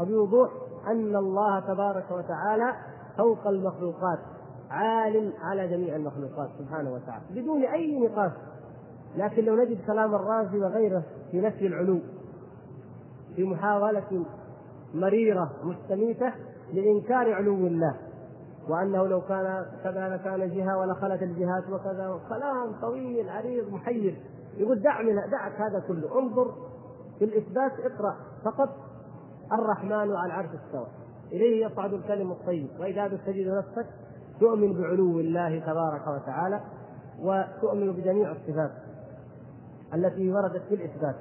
وبوضوح أن الله تبارك وتعالى فوق المخلوقات. عال على جميع المخلوقات سبحانه وتعالى. بدون أي نقاش. لكن لو نجد كلام الرازي وغيره في نفي العلو في محاولة مريرة مستميتة لإنكار علو الله وأنه لو كان كذا لكان جهة ولخلت الجهات وكذا كلام طويل عريض محير. يقول دع من دعك هذا كله. انظر في الإثبات اقرأ فقط الرحمن على العرش استوى. إليه يصعد الكلم الطيب. وإذا تجد نفسك تؤمن بعلو الله تبارك وتعالى وتؤمن بجميع الصفات التي وردت في الإثبات.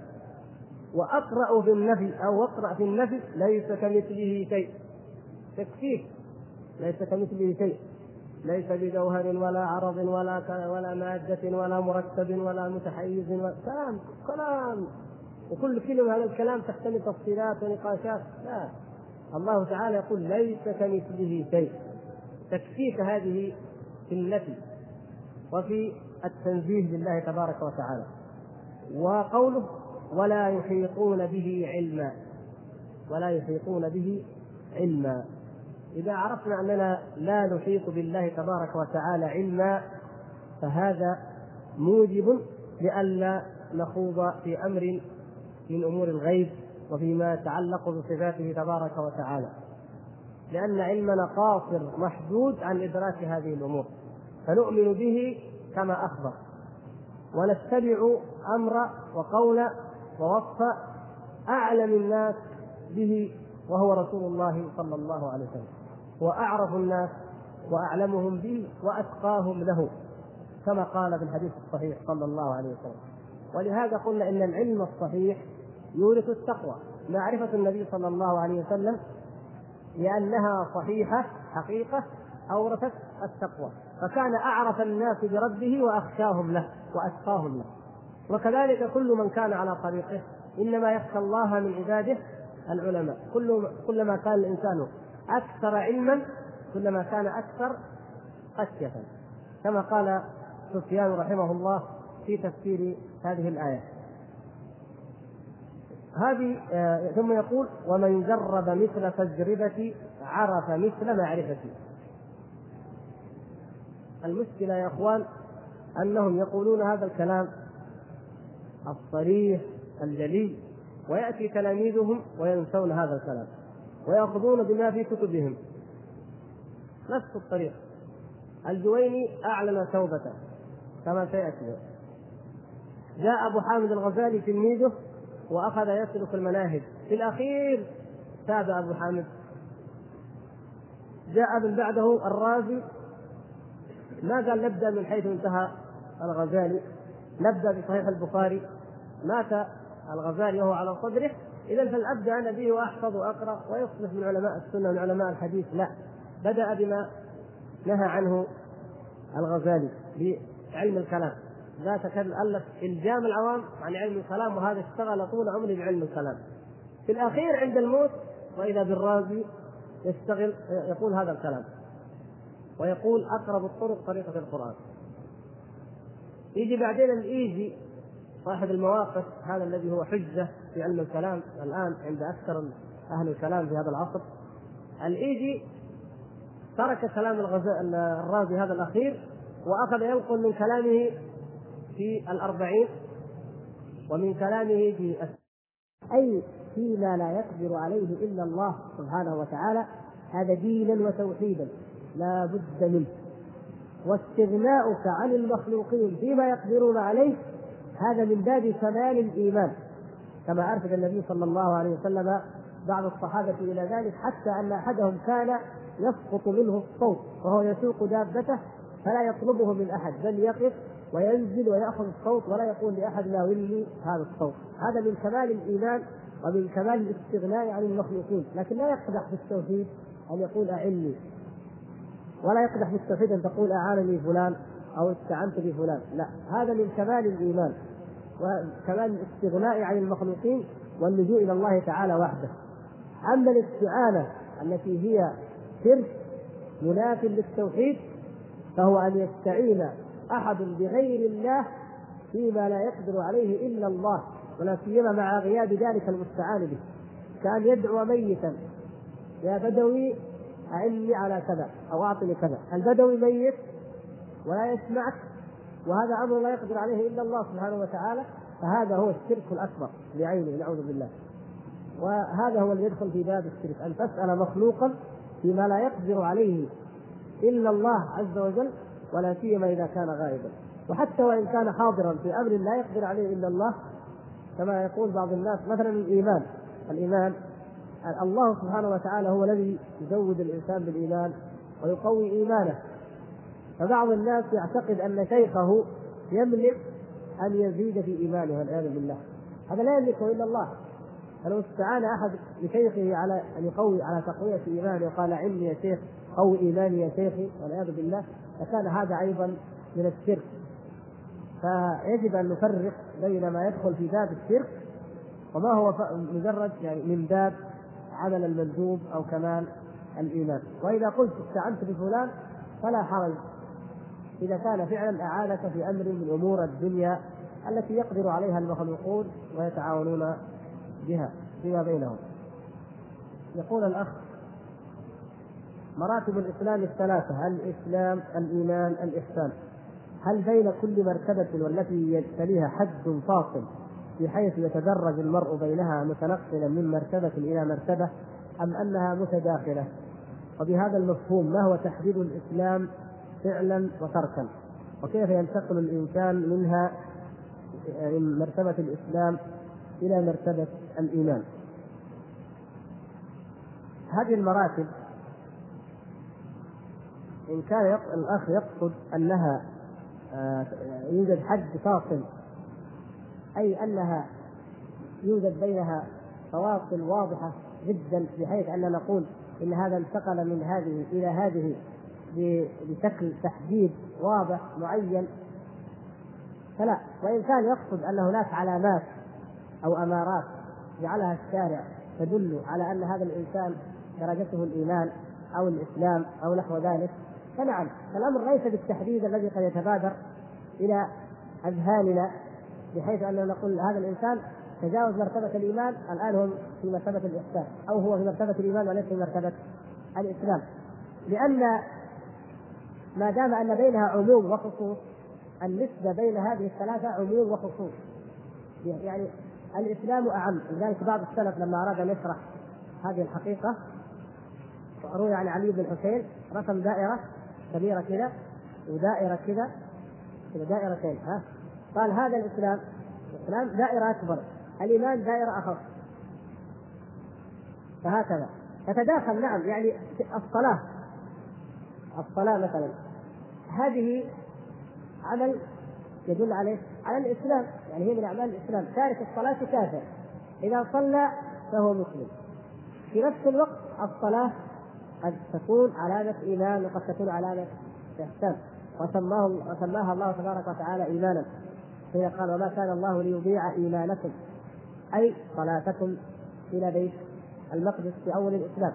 وأقرأ في النفي أو أقرأ في النفي ليس كمثله شيء. تكفيك ليس كمثله شيء. ليس بجوهر ولا عرض ولا ولا مادة ولا مركب ولا متحيز ولا كلام كلام. وكل كلمة هذا الكلام تحتمل تفصيلات ونقاشات. لا. الله تعالى يقول ليس كمثله شيء. تكفيك هذه في النفي وفي التنزيه لله تبارك وتعالى. وقوله ولا يحيطون به علما ولا يحيطون به علما. إذا عرفنا أننا لا نحيط بالله تبارك وتعالى علما فهذا موجب لئلا نخوض في أمر من أمور الغيب وفيما يتعلق بصفاته تبارك وتعالى. لأن علمنا قاصر محدود عن إدراك هذه الأمور. فنؤمن به كما أخبر. ونتبع أمر وقول ووصف أعلم الناس به وهو رسول الله صلى الله عليه وسلم. واعرف الناس وأعلمهم به وأتقاهم له كما قال في الحديث الصحيح صلى الله عليه وسلم. ولهذا قلنا إن العلم الصحيح يورث التقوى. معرفة النبي صلى الله عليه وسلم لأنها صحيحة حقيقة اورثت التقوى. فكان أعرف الناس بربه وأخشاهم له وأتقاهم له. وكذلك كل من كان على طريقه إنما يخشى الله من عباده العلماء. كل كلما كان الإنسان أكثر علما كلما كان أكثر خشية. كما قال سفيان رحمه الله في تفسير هذه الآية. هذه آه، ثم يقول ومن جرب مثل تجربتي عرف مثل معرفتي. المشكلة يا إخوان أنهم يقولون هذا الكلام الصريح الجلي ويأتي تلاميذهم وينسون هذا الكلام ويأخذون بما في كتبهم. نفس الطريق الجويني أعلن توبته كما سيأتي. جاء أبو حامد الغزالي تلميذه وأخذ يسلك المناهج في الأخير تاب أبو حامد. جاء من بعده الرازي. ما قال نبدأ من حيث انتهى الغزالي. نبدأ بصحيح البخاري. مات الغزالي وهو على صدره. إذا فلأبدأ أنا به وأحفظ وأقرأ ويصبح من علماء السنة من علماء الحديث. لا. بدأ بما نهى عنه الغزالي بعلم الكلام. ذات كان ألف إلجام العوام عن علم الكلام وهذا اشتغل طول عمره بعلم الكلام. في الأخير عند الموت وإذا بالرازي يشتغل يقول هذا الكلام. ويقول أقرب الطرق طريقة القرآن. يجي بعدين الإيجي صاحب المواقف هذا الذي هو حجة في علم الكلام الآن عند أكثر أهل الكلام في هذا العصر. الإيجي ترك كلام الرازي هذا الأخير وأخذ ينقل من كلامه في الأربعين ومن كلامه في أي فيما لا يقدر عليه إلا الله سبحانه وتعالى هذا دينا وتوحيدا لا بد منه. واستغناؤك عن المخلوقين فيما يقدرون عليه هذا من باب كمال الإيمان. كما أرشد النبي صلى الله عليه وسلم بعض الصحابة إلى ذلك حتى أن أحدهم كان يسقط منه الصوت وهو يسوق دابته فلا يطلبه من أحد بل يقف وينزل ويأخذ الصوت ولا يقول لأحد ناولني هذا الصوت. هذا من كمال الإيمان ومن كمال الاستغناء عن المخلوقين. لكن لا يقدح في التوحيد أن يقول أعني. ولا يقدح في التوحيد أن تقول أعانني فلان أو استعنت بفلان. لا هذا من كمال الإيمان وكمال الاستغناء عن المخلوقين واللجوء إلى الله تعالى وحده. أما الاستعانة التي هي شرك مناف للتوحيد فهو أن يستعين أحد بغير الله فيما لا يقدر عليه إلا الله ولا سيما مع غياب ذلك المستعان به. كأن يدعو ميتا يا بدوي أعني على كذا أو أعطني كذا. البدوي ميت ولا يسمعك وهذا أمر لا يقدر عليه إلا الله سبحانه وتعالى فهذا هو الشرك الأكبر بعينه نعوذ بالله. وهذا هو الذي يدخل في باب الشرك أن تسأل مخلوقا فيما لا يقدر عليه إلا الله عز وجل ولا سيما إذا كان غائبا. وحتى وإن كان حاضرا في أمر لا يقدر عليه إلا الله كما يقول بعض الناس مثلا الإيمان. الإيمان الله سبحانه وتعالى هو الذي يزود الإنسان بالإيمان ويقوي إيمانه. فبعض الناس يعتقد أن شيخه يملك أن يزيد في إيمانه والعياذ بالله. هذا لا يملكه إلا الله. فلو استعان أحد بشيخه على أن يقوي على تقوية إيمانه وقال علمي يا شيخ قوي إيماني يا شيخي والعياذ بالله لكان هذا أيضا من الشرك. فيجب أن نفرق بين ما يدخل في باب الشرك وما هو مجرد يعني من باب عمل المندوب أو كمال الإيمان. وإذا قلت استعنت بفلان فلا حرج. إذا كان فعلا أعانك في أمر من أمور الدنيا التي يقدر عليها المخلوقون ويتعاونون بها فيما بينهم. يقول الأخ مراتب الإسلام الثلاثة الإسلام الإيمان الإحسان. هل بين كل مرتبة والتي يتليها حد فاصل بحيث يتدرج المرء بينها متنقلا من مرتبة إلى مرتبة أم أنها متداخلة؟ وبهذا المفهوم ما هو تحديد الإسلام فعلا وتركا؟ وكيف ينتقل الإنسان منها من مرتبة الإسلام إلى مرتبة الإيمان؟ هذه المراتب إن كان الأخ يقصد أنها آه، يوجد حد فاصل أي أنها يوجد بينها فواصل واضحة جدا بحيث أن نقول إن هذا انتقل من هذه إلى هذه بشكل تحديد واضح معين. فلا وإن كان يقصد أن هناك علامات أو أمارات جعلها الشارع تدل على أن هذا الإنسان درجته الإيمان أو الإسلام أو نحو ذلك فنعم. الامر ليس بالتحديد الذي قد يتبادر إلى أذهاننا بحيث أننا نقول هذا الإنسان تجاوز مرتبة الإيمان الآن هو في مرتبة الإحسان أو هو في مرتبة الإيمان وليس في مرتبة الإسلام. لأن ما دام أن بينها عموم وخصوص النسبة بين هذه الثلاثة عموم وخصوص. يعني الإسلام أعم. لذلك بعض السلف لما أراد أن يشرح هذه الحقيقة روي عن علي بن الحسين رسم دائرة كبيرة كذا ودائرة كذا كذا دائرتين ها؟ قال هذا الإسلام الإسلام دائرة أكبر الإيمان دائرة أخف. فهكذا. تتداخل نعم يعني الصلاة الصلاة مثلا. هذه عمل يدل عليه على الإسلام يعني هي من أعمال الإسلام. تارك الصلاة كافر. إذا صلى فهو مسلم. في نفس الوقت الصلاة قد تكون علامة إيمان وقد تكون علامة إحسان. وسماه وسماها الله تبارك وتعالى إيمانا. حين قال وما كان الله ليضيع إيمانكم. أي صلاتكم إلى بيت المقدس في أول الإسلام.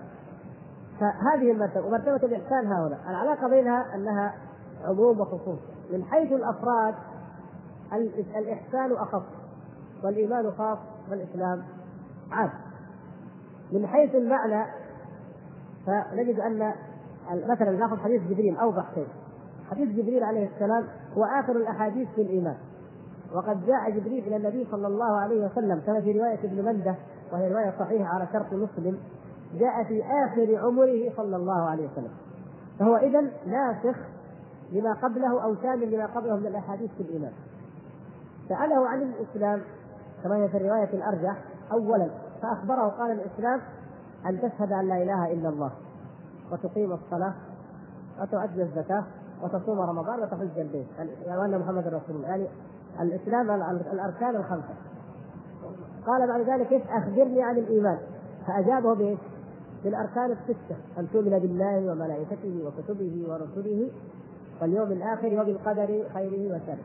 فهذه المرتبة ومرتبة الإحسان ها هنا. العلاقة بينها أنها عموم وخصوص. من حيث الأفراد الإحسان أخف والإيمان خاص والإسلام عام. من حيث المعنى فنجد أن مثلا ناخذ حديث جبريل أوضح شيء حديث جبريل عليه السلام هو آخر الأحاديث في الإيمان. وقد جاء جبريل إلى النبي صلى الله عليه وسلم كما في رواية ابن مندة وهي رواية صحيحة على شرط مسلم جاء في آخر عمره صلى الله عليه وسلم. فهو اذا ناسخ لما قبله أو شامل لما قبله من الأحاديث في الإيمان. سأله عن الإسلام كما هي في الروايه الأرجح اولا فأخبره قال الإسلام أن تشهد أن لا إله إلا الله وتقيم الصلاة وتؤدي الزكاة وتصوم رمضان وتحج البيت. وان محمد رسول الله. يعني الإسلام الأركان الخمسة. قال بعد ذلك إيش؟ أخبرني عن الإيمان. فأجابه بإيش؟ بالأركان الستة. أن تؤمن بالله وملائكته وكتبه ورسله واليوم الآخر وبالقدر خيره وشره.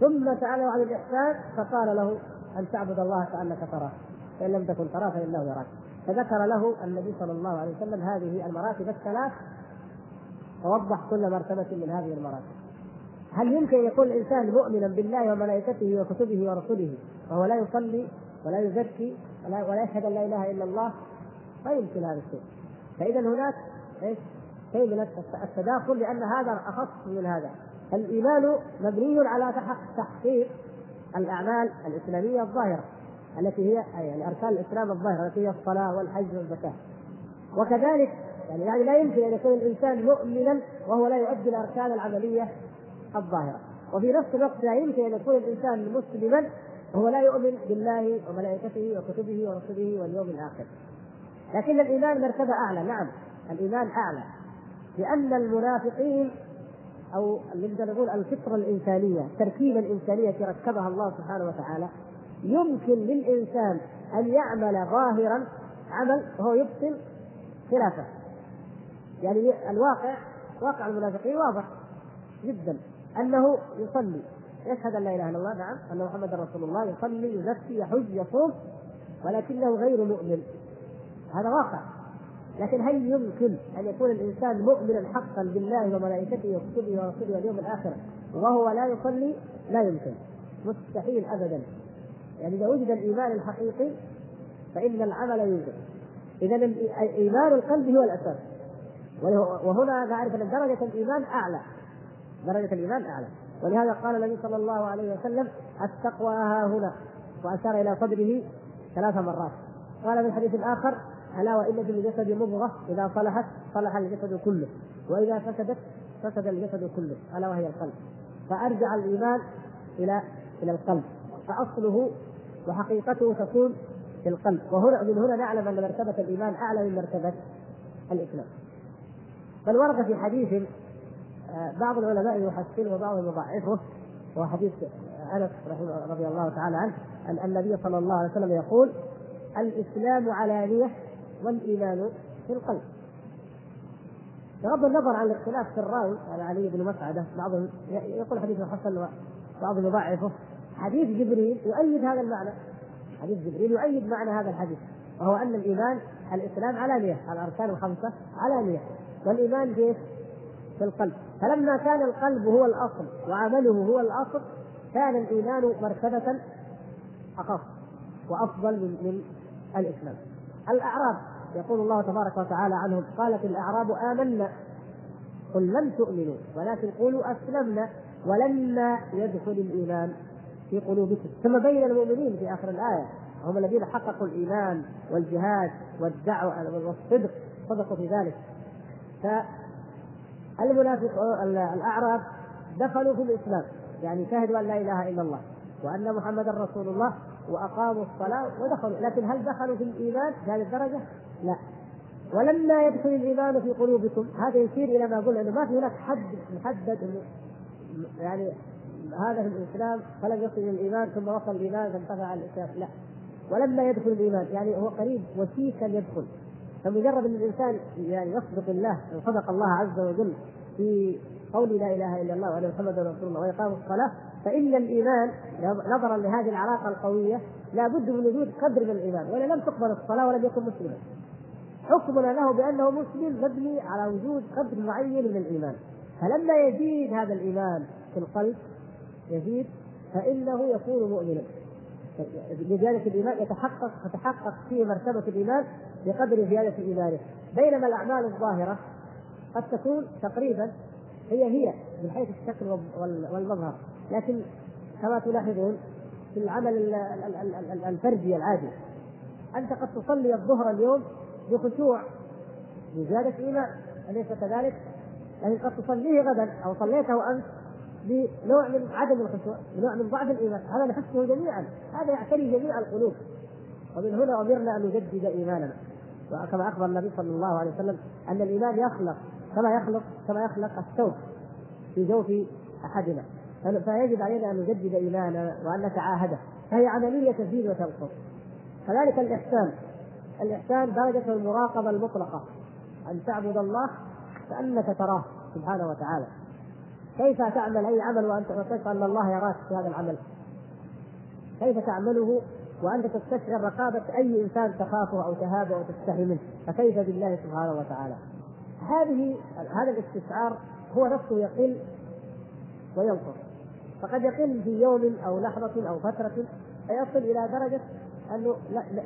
ثم سأله عن الإحسان فقال له أن تعبد الله كأنك تراه. فإن لم تكن تراه فإنه يراك. فذكر له النبي صلى الله عليه وسلم هذه المراتب الثلاث ووضح كل مرتبة من هذه المراتب. هل يمكن يكون الإنسان مؤمنا بالله وملائكته وكتبه ورسله وهو لا يصلي ولا يزكي ولا, يشهد أن لا إله إلا الله؟ ما يمكن هذا الشيء. فإذا هناك إيش؟ شيء من التداخل لأن هذا أخص من هذا. الإيمان مبني على تحقيق الأعمال الإسلامية الظاهرة. التي هي يعني أركان الإسلام الظاهرة التي هي الصلاة والحج والزكاة. وكذلك يعني, يعني لا يمكن أن يكون الإنسان مؤمنا وهو لا يؤدي الأركان العملية الظاهرة. وفي نفس الوقت لا يمكن أن يكون الإنسان مسلما وهو لا يؤمن بالله وملائكته وكتبه ورسله واليوم الآخر. لكن الإيمان مرتبة أعلى نعم الإيمان أعلى. لأن المنافقين أو نقدر نقول الفطرة الإنسانية التركيبة الإنسانية التي ركبها الله سبحانه وتعالى يمكن للإنسان أن يعمل ظاهرا عمل وهو يبطل خلافه. يعني الواقع واقع المنافقين واضح جدا. أنه يصلي يشهد أن لا إله إلا الله نعم أن محمدا رسول الله يصلي يزكي يحج يصوم ولكنه غير مؤمن. هذا واقع. لكن هل يمكن أن يكون الإنسان مؤمنا حقا بالله وملائكته وكتبه ورسوله واليوم الآخر وهو لا يصلي؟ لا يمكن. مستحيل ابدا. يعني إذا وجد الإيمان الحقيقي فإن العمل يوجد. اذا إيمان القلب هو الأساس. وهنا نعرف أن درجة الإيمان أعلى. درجة الإيمان أعلى. ولهذا قال النبي صلى الله عليه وسلم التقوى ها هنا وأشار إلى صدره ثلاث مرات. قال في الحديث الآخر ألا وإن في الجسد مضغة إذا صلحت صلح الجسد كله. وإذا فسدت فسد الجسد كله. ألا وهي القلب. فأرجع الإيمان إلى إلى القلب. فأصله وحقيقته تكون في القلب. وهنا من هنا نعلم أن مرتبة الإيمان أعلى من مرتبة الإسلام. بل ورد في حديث بعض العلماء يحسنه وبعضهم يضعفه وهو حديث أنس رحمه رضي الله تعالى عنه أن النبي صلى الله عليه وسلم يقول الإسلام علانية والإيمان في القلب. بغض النظر عن الاختلاف في الراوي على علي بن مسعدة بعضهم يقول حديث حسن وبعضهم يضعفه. حديث جبريل يؤيد هذا المعنى. حديث جبريل يؤيد معنى هذا الحديث وهو أن الإيمان الإسلام علانيه الأركان الخمسة علانيه والإيمان كيف؟ في القلب. فلما كان القلب هو الأصل وعمله هو الأصل كان الإيمان مرتبة اخف وأفضل من من الإسلام. الأعراب يقول الله تبارك وتعالى عنهم قالت الأعراب آمنا قل لم تؤمنوا ولكن قولوا أسلمنا ولما يدخل الإيمان. في قلوبكم. ثم بين المؤمنين في آخر الآية. هم الذين حققوا الإيمان والجهاد والدعوة والصدق. صدقوا في ذلك. فالمنافق الأعراب دخلوا في الإسلام. يعني شهدوا أن لا إله إلا الله وأن محمدا رسول الله وأقاموا الصلاة ودخلوا. لكن هل دخلوا في الإيمان في هذه الدرجة؟ لا. ولما يدخل الإيمان في قلوبكم هذا يشير إلى ما قلنا أنه ما في هناك حد محدد يعني هذا في الإسلام فلم يصل إلى الإيمان ثم وصل الإيمان فانتفع الإسلام. لا. ولما يدخل الإيمان يعني هو قريب وشيكا يدخل. فمجرد أن الإنسان يعني يصدق الله صدق الله عز وجل في قول لا إله إلا الله وأن محمدا رسول الله وإقام الصلاة فإن الإيمان نظرا لهذه العلاقة القوية لا بد من وجود قدر من الإيمان ولا لم تقبل الصلاة ولم يكن مسلما. حكمنا له بأنه مسلم مبني على وجود قدر معين من الإيمان. فلما يزيد هذا الإيمان في القلب يزيد فإنه يكون مؤمنا. لذلك الإيمان يتحقق تتحقق فيه مرتبة الإيمان بقدر زيادة إيمانه. بينما الأعمال الظاهرة قد تكون تقريبا هي هي من حيث الشكل والمظهر. لكن كما تلاحظون في العمل الفردي العادي أنت قد تصلي الظهر اليوم بخشوع بزياده إيمان أليس كذلك؟ لكن قد تصليه غدا أو صليته أمس بنوع من عدم الخشوع بنوع من ضعف الإيمان. هذا نحسه جميعا. هذا يعتري جميع القلوب. ومن هنا أمرنا أن نجدد إيماننا. وكما أخبر النبي صلى الله عليه وسلم أن الإيمان يخلق كما يخلق كما يخلق الثوب في جوف أحدنا. فيجب علينا أن نجدد إيماننا وأن نتعاهده. فهي عملية تزيد وتنقص كذلك الإحسان. الإحسان درجة المراقبة المطلقة. أن تعبد الله كأنك تراه سبحانه وتعالى. كيف تعمل أي عمل وأنت تشعر أن الله يراك في هذا العمل؟ كيف تعمله وأنت تستشعر رقابة أي إنسان تخافه أو تهابه أو تستحي منه؟ فكيف بالله سبحانه وتعالى؟ هذه هذا الاستشعار هو نفسه يقل وينقص. فقد يقل في يوم أو لحظة أو فترة فيصل إلى درجة أنه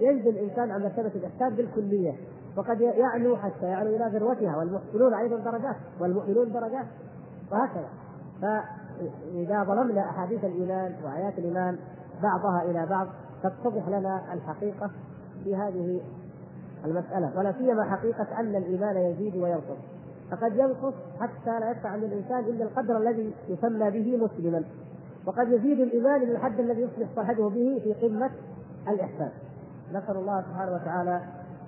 ينزل الإنسان عن مرتبة الإحسان بالكلية. وقد يعلو حتى يعلو إلى ذروتها والمحسنون أيضا درجات والمؤمنون درجات. وهكذا. فإذا ظلمنا أحاديث الإيمان وآيات الإيمان بعضها إلى بعض تتضح لنا الحقيقة في هذه المسألة. ولا سيما حقيقة أن الإيمان يزيد وينقص. فقد ينقص حتى لا يدفع عند الإنسان إلا القدر الذي يسمى به مسلما. وقد يزيد الإيمان إلى الحد الذي يصبح صاحبه به في قمة الإحسان. نسأل الله سبحانه وتعالى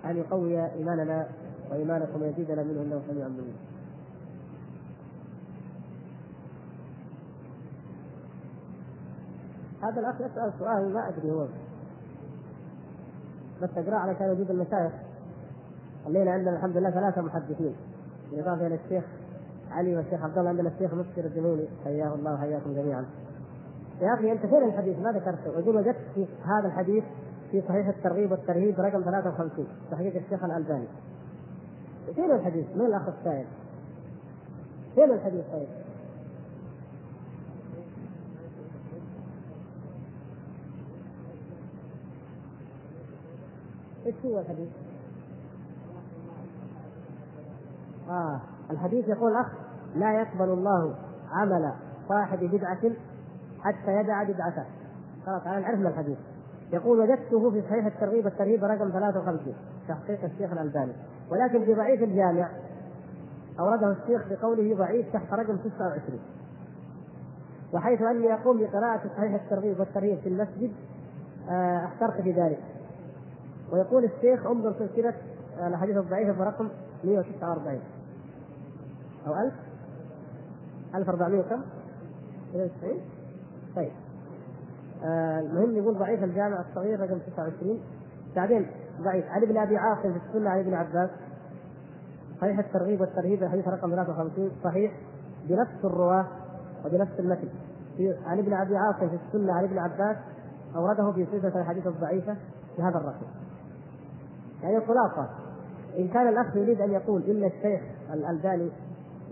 أن يقوي إيماننا وإيمانكم ويزيدنا منه إنه سميع مجيب هذا الأخ يسأل سؤال ما أدري هو بس أقرأ علشان وجود المشايخ الليلة عندنا الحمد لله ثلاثة محدثين بالإضافة إلى الشيخ علي والشيخ عبد الله عندنا الشيخ مبشر الجميلي حياه الله وحياكم جميعا. يا أخي أنت فين الحديث ما ذكرته؟ يقول وجدت في هذا الحديث في صحيح الترغيب والترهيب رقم 53 تحقيق الشيخ الألباني. فين الحديث؟ من الأخ السائل؟ فين الحديث طيب؟ إيش هو الحديث؟ آه الحديث يقول الأخ لا يقبل الله عمل صاحب بدعة حتى يدع بدعته خلاص أنا عرفنا الحديث. يقول وجدته في صحيح الترغيب والترهيب رقم 53 تحقيق الشيخ الألباني. ولكن في ضعيف الجامع أورده الشيخ بقوله ضعيف تحت رقم 29 وحيث أني أقوم بقراءة صحيح الترغيب والترهيب في المسجد آه، احترت في ذلك. ويقول الشيخ انظر سلسلة الأحاديث الضعيفة برقم 149 أو 1000 1400 كم؟ 92 طيب. آه المهم يقول ضعيف الجامع الصغير رقم 29 بعدين ضعيف. علي بن أبي عاصم في السنة علي بن عباس. صحيح الترغيب والترهيب الحديث رقم 53 صحيح. بنفس الرواة وبنفس المتن. في عن ابن أبي عاصم في السنة عن ابن عباس اورده في سلسلة الحديث الضعيفة بهذا الرقم. يعني خلاصة. إن كان الأخ يريد أن يقول إن الشيخ الألباني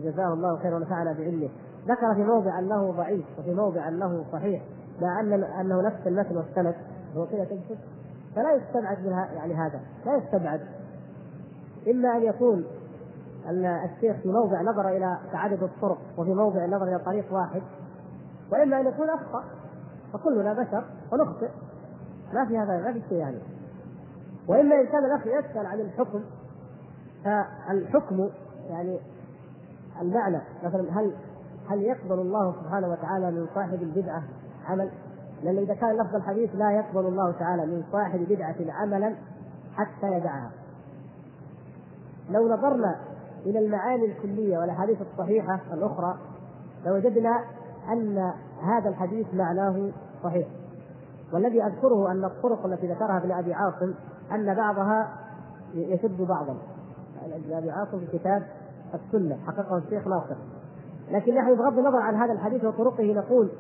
جزاه الله خيرا ونفعنا بعلمه ذكر في موضع أنه ضعيف وفي موضع أنه صحيح مع أن أنه نفس المتن والسند. هو كذا تجسد فلا يستبعد منها يعني هذا. لا يستبعد. إما أن يكون الشيخ في موضع نظر إلى تعدد الطرق وفي موضع نظر إلى طريق واحد وإما أن يكون أخطأ فكلنا بشر ونخطئ. ما في هذا ما في شيء يعني. واما إن كان الأخ يسأل عن الحكم فالحكم يعني المعنى مثلا هل هل يقبل الله سبحانه وتعالى من صاحب البدعة عمل؟ لأن إذا كان لفظ الحديث لا يقبل الله تعالى من صاحب بدعة عملا حتى يدعها. لو نظرنا إلى المعاني الكلية والأحاديث الصحيحة الأخرى لوجدنا أن هذا الحديث معناه صحيح. والذي أذكره أن الطرق التي ذكرها ابن أبي عاصم أن بعضها يشد بعضا. عاصم في كتاب السنة حققه الشيخ ناصر. لكن نحن بغض النظر عن هذا الحديث وطرقه نقول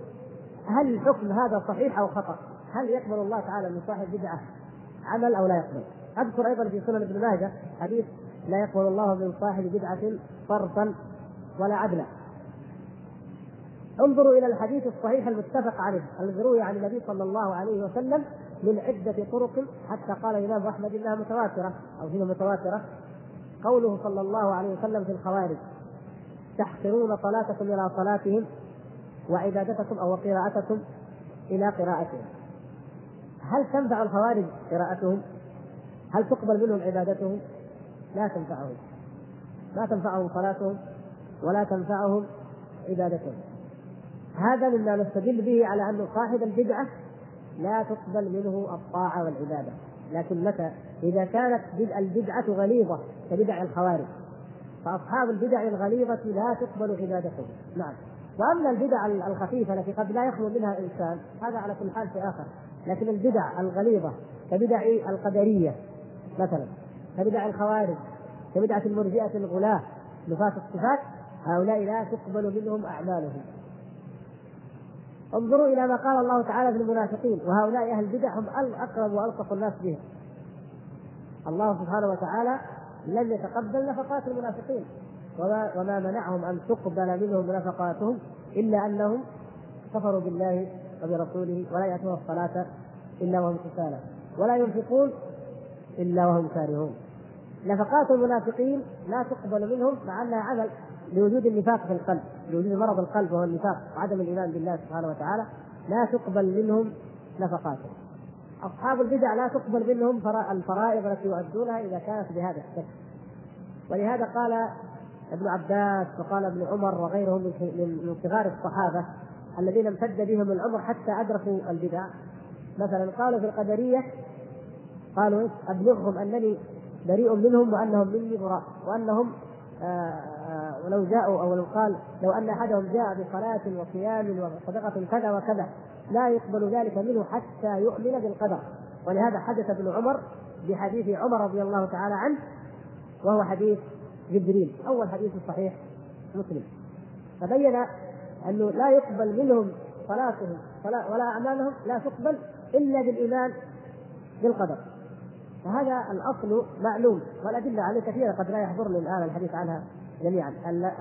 هل الحكم هذا صحيح أو خطأ؟ هل يقبل الله تعالى من صاحب بدعة عمل أو لا يقبل؟ أذكر أيضا في سنن ابن ماجه حديث لا يقبل الله من صاحب بدعة صرفا ولا عدلا. انظروا إلى الحديث الصحيح المتفق عليه الذي روي عن النبي صلى الله عليه وسلم من عدة طرق حتى قال الإمام أحمد إنها متواترة أو هي متواترة قوله صلى الله عليه وسلم في الخوارج تحقرون صلاتكم إلى صلاتهم وعبادتكم أو قراءتكم إلى قراءتهم هل تنفع الخوارج قراءتهم؟ هل تقبل منهم عبادتهم؟ لا تنفعهم لا تنفعهم صلاتهم ولا تنفعهم عبادتهم هذا مما نستدل به على أن صاحب البدعة لا تقبل منه الطاعة والعبادة. لكن متى؟ إذا كانت البدعة غليظة كبدع الخوارج. فأصحاب البدع الغليظة لا تقبل عبادتهم نعم. وأما البدع الخفيفة التي قد لا يخلو منها الانسان هذا على كل حال في آخر. لكن البدع الغليظة كبدع القدرية مثلا كبدع الخوارج كبدعة المرجئة الغلاة نفاة الصفات هؤلاء لا تقبل منهم أعمالهم. انظروا إلى ما قال الله تعالى في المنافقين وهؤلاء أهل البدع هم اقرب والصق الناس بهم. الله سبحانه وتعالى لم يتقبل نفقات المنافقين. وما, وما منعهم أن تقبل منهم نفقاتهم إلا أنهم كفروا بالله وبرسوله ولا يأتون الصلاة إلا وهم كسالى. ولا ينفقون إلا وهم كارهون. نفقات المنافقين لا تقبل منهم مع أنها عمل لوجود النفاق في القلب لوجود مرض القلب وهو النفاق وعدم الإيمان بالله سبحانه وتعالى لا تقبل منهم نفقاتهم. أصحاب البدع لا تقبل منهم الفرائض التي يؤدونها إذا كانت بهذا الشكل. ولهذا قال ابن عباس وقال ابن عمر وغيرهم من صغار الصحابة الذين امتد بهم العمر حتى أدركوا البدع. مثلا قالوا في القدرية قالوا أبلغهم أنني بريء منهم وأنهم مني براء وأنهم آه، ولو جاءوا أو لو قال لو أن أحدهم جاء بصلاة وصيام وصدقة كذا وكذا لا يقبل ذلك منه حتى يؤمن بالقدر. ولهذا حدث ابن عمر بحديث عمر رضي الله تعالى عنه وهو حديث جبريل أول حديث صحيح مسلم. فبين أنه لا يقبل منهم صلاتهم ولا أعمالهم لا تقبل إلا بالإيمان بالقدر. فهذا الأصل معلوم والأدلة عليه كثيرة قد لا يحضرني الآن الحديث عنها. جميعا.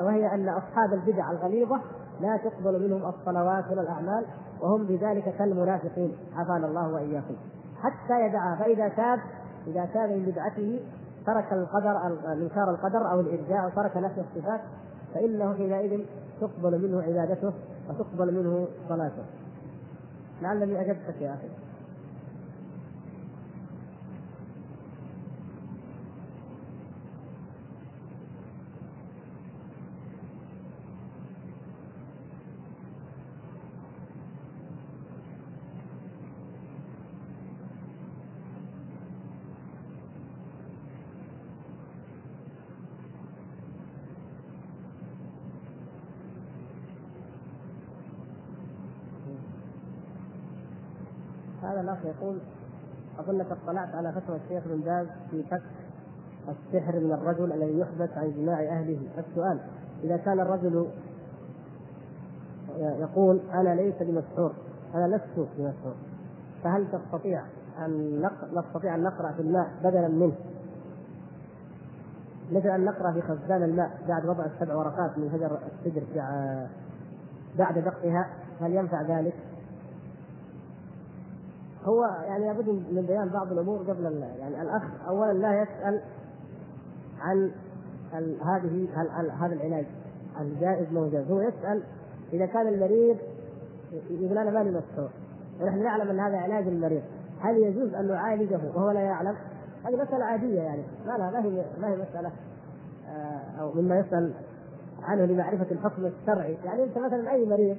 وهي أن أصحاب البدع الغليظة لا تقبل منهم الصلوات ولا الاعمال وهم بذلك كالمنافقين. عافانا الله وإياكم. حتى يدعها فإذا تاب إذا تاب من بدعته ترك القدر انكار القدر أو الإرجاء أو ترك نفي الصفات فإنه حينئذ تقبل منه عبادته وتقبل منه صلاته. لعلني اجبتك يا أخي هذا الاخ يقول اظنك اطلعت على فتوى الشيخ بن باز في فك السحر من الرجل الذي يحبس عن جماع أهله السؤال إذا كان الرجل يقول أنا ليس بمسحور أنا لست بمسحور فهل تستطيع أن نستطيع أن نقرأ في الماء بدلا منه مثل أن نقرأ في خزان الماء بعد وضع السبع ورقات من حجر السدر بعد دقها هل ينفع ذلك؟ هو يعني لابد من بيان بعض الأمور قبل يعني الأخ اولا لا يسأل عن هذه هذا العلاج الجائز موجود هو يسأل إذا كان المريض يقول أنا مالي مسحور ونحن نعلم أن هذا علاج المريض هل يجوز أن نعالجه وهو لا يعلم؟ هذه مسألة عادية يعني ما لها ما هي ما هي مسألة آه، أو مما يسأل عنه لمعرفة الحكم الشرعي، يعني أنت مثلا أي مريض